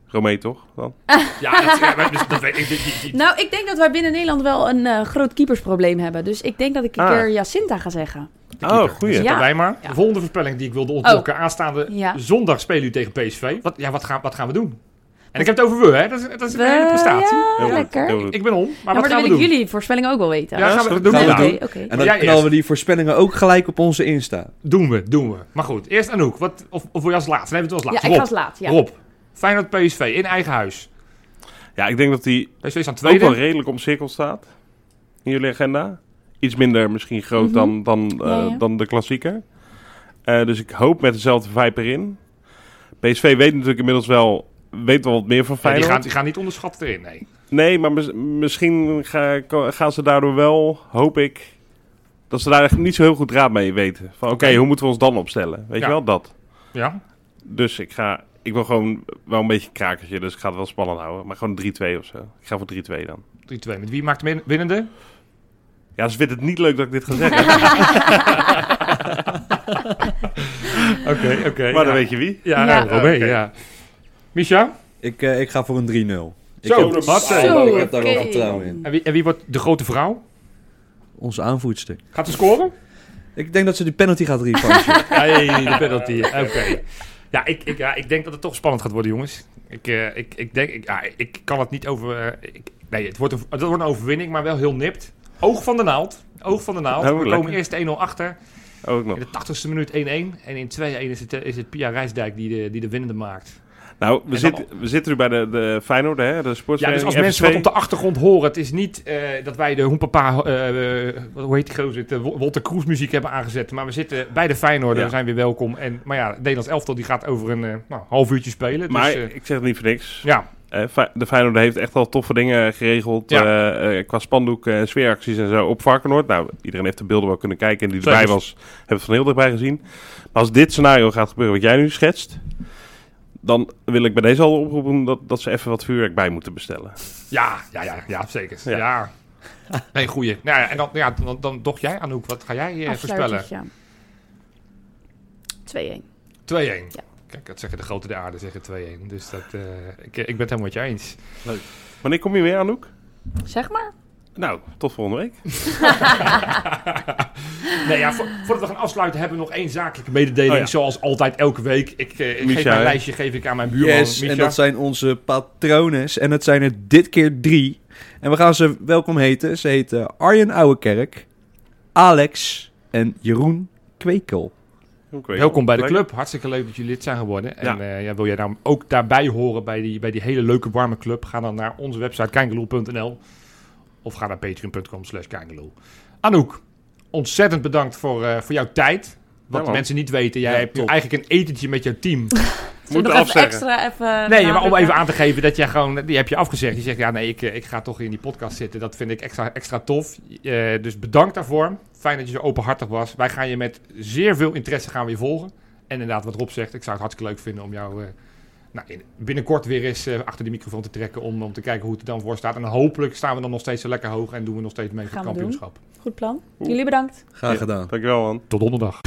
Romee toch dan? <laughs> ja, dat, ja, maar dus, dat weet ik. die- Nou, ik denk dat wij binnen Nederland wel een eh, groot keepersprobleem hebben. Dus ik denk dat ik een Ah. keer Jacinta ga zeggen. Oh, goeie. Zetten Ja. wij maar. Ja. De volgende voorspelling die ik wilde ontlokken. Aanstaande Ja. zondag spelen jullie tegen PSV. Wat, ja, wat, gaan, wat gaan we doen? En ik heb het over we, hè? Dat is, dat is een hele prestatie. ja, lekker. Ik ben om. Maar Ja, wat maar gaan dan we wil ik jullie voorspelling ook wel weten. Ja, gaan we, dat doen we gaan we dan. doen. Oké, oké. En dan knallen eerst. we die voorspellingen ook gelijk op onze Insta. Doen we, doen we. Maar goed, eerst Anouk. Wat, of, of wil je als laatste? Nee, we doen als Ja, laatste. ik ga Rob, als laat. Ja. Rob. Feyenoord PSV in eigen huis. Ja, ik denk dat die PSV staan ook tweede. wel redelijk omcirkeld staat in jullie agenda. Iets minder misschien groot Mhm. dan, dan, eh, Ja, ja. dan de klassieker. Eh, dus ik hoop met dezelfde vibe erin. PSV weet natuurlijk inmiddels wel, weet wel wat meer van Ja, die, Feyenoord. gaan, die gaan niet onderschatten erin, nee. Nee, maar mis- misschien ga- gaan ze daardoor wel, hoop ik, dat ze daar echt niet zo heel goed raad mee weten. Van oké, hoe moeten we ons dan opstellen? Weet Ja. je wel, dat. Ja? Dus ik ga, ik wil gewoon wel een beetje krakertje, dus ik ga het wel spannend houden. Maar gewoon 3-2 of zo. Ik ga voor 3-2 dan. 3-2. Met wie maakt de win- winnende? Ja, ze vinden het niet leuk dat ik dit ga zeggen. <laughs> Oké, oké. maar dan weet je wie. Ja, Ja. Robé, ja. Misha? Ik, eh, ik ga voor een 3-0. Ik Zo, heb, de. Zo, ik heb daar wel vertrouwen in. En wie, en wie wordt de grote vrouw? Onze aanvoerster. Gaat ze scoren? Ik denk dat ze die penalty gaat revanchen. <laughs> Nee, de penalty. Oké. Ja, ik, ik, ja, ik denk dat het toch spannend gaat worden, jongens. Ik, eh, ik, ik denk, ik, ja, ik kan het niet over. eh, ik, nee, het wordt, een, het wordt een overwinning, maar wel heel nipt. Oog van de naald. Oog van de naald. Oh, We lekker. komen eerst 1-0 achter. Ook nog. In de 80ste minuut 1-1. En in 2-1 is het, is het Pia Rijsdijk die de, die de winnende maakt. Nou, we, En zitten we zitten nu bij de, de Feyenoord, hè, de Ja, dus als mensen wat op de achtergrond horen, het is niet eh, dat wij de Hoempapa, eh, eh, hoe heet die gozer, de Walter Kroes muziek hebben aangezet. Maar we zitten bij de Feyenoord, Ja. we zijn weer welkom. En, maar ja, het Nederlands elftal die gaat over een nou, half uurtje spelen. Maar dus, eh, ik zeg het niet voor niks. ja, de Feyenoord heeft echt al toffe dingen geregeld Ja. qua spandoek, sfeeracties en zo op Varkenoord. Nou, iedereen heeft de beelden wel kunnen kijken en die erbij was, hebben het van heel dichtbij gezien. Maar als dit scenario gaat gebeuren wat jij nu schetst, dan wil ik bij deze al oproepen dat, dat ze even wat vuurwerk bij moeten bestellen. Ja, ja, ja, ja zeker. Ja. Ja. <laughs> Nee, goeie. Nou ja, en dan, ja, dan, dan toch jij, Anouk. Wat ga jij eh, voorspellen? 2-1. Afsluitertje. 2-1. Ja. Kijk, dat zeggen de grote de aarde, zeggen 2-1. Dus dat, eh, ik, ik ben het helemaal met je eens. Wanneer kom je weer, Anouk? Zeg maar. Nou, tot volgende week. <laughs> Nee, ja, vo- voordat we gaan afsluiten hebben we nog één zakelijke mededeling. Oh ja. Zoals altijd elke week. Ik, eh, ik geef mijn hè? lijstje geef ik aan mijn buurman Yes, Misha. en dat zijn onze patrones. En het zijn er dit keer drie. En we gaan ze welkom heten. Ze heten Arjen Ouwekerk, Alex en Jeroen Kwekel. Oké. Welkom bij de club. Hartstikke leuk dat jullie lid zijn geworden. En Ja. eh, ja, wil jij nou ook daarbij horen bij die, bij die hele leuke warme club? Ga dan naar onze website kijkeloel.nl of ga naar patreon.com slash. Anouk, ontzettend bedankt voor, eh, voor jouw tijd. Wat Ja, mensen niet weten, jij Ja, hebt top. eigenlijk een etentje met jouw team. <laughs> Moet nog even afzeggen. extra even Nee, maar om even aan te geven dat jij gewoon, die heb je afgezegd. Je zegt, ja nee, ik, eh, ik ga toch in die podcast zitten. Dat vind ik extra, extra tof. Eh, dus bedankt daarvoor. Fijn dat je zo openhartig was. Wij gaan je met zeer veel interesse gaan we je volgen. En inderdaad, wat Rob zegt, ik zou het hartstikke leuk vinden om jou eh, nou, in- binnenkort weer eens eh, achter de microfoon te trekken. Om, om te kijken hoe het er dan voor staat. En hopelijk staan we dan nog steeds zo lekker hoog en doen we nog steeds mee voor het doen. kampioenschap. Goed plan. Jullie bedankt. Graag Ja. gedaan. Dankjewel, man. Tot donderdag.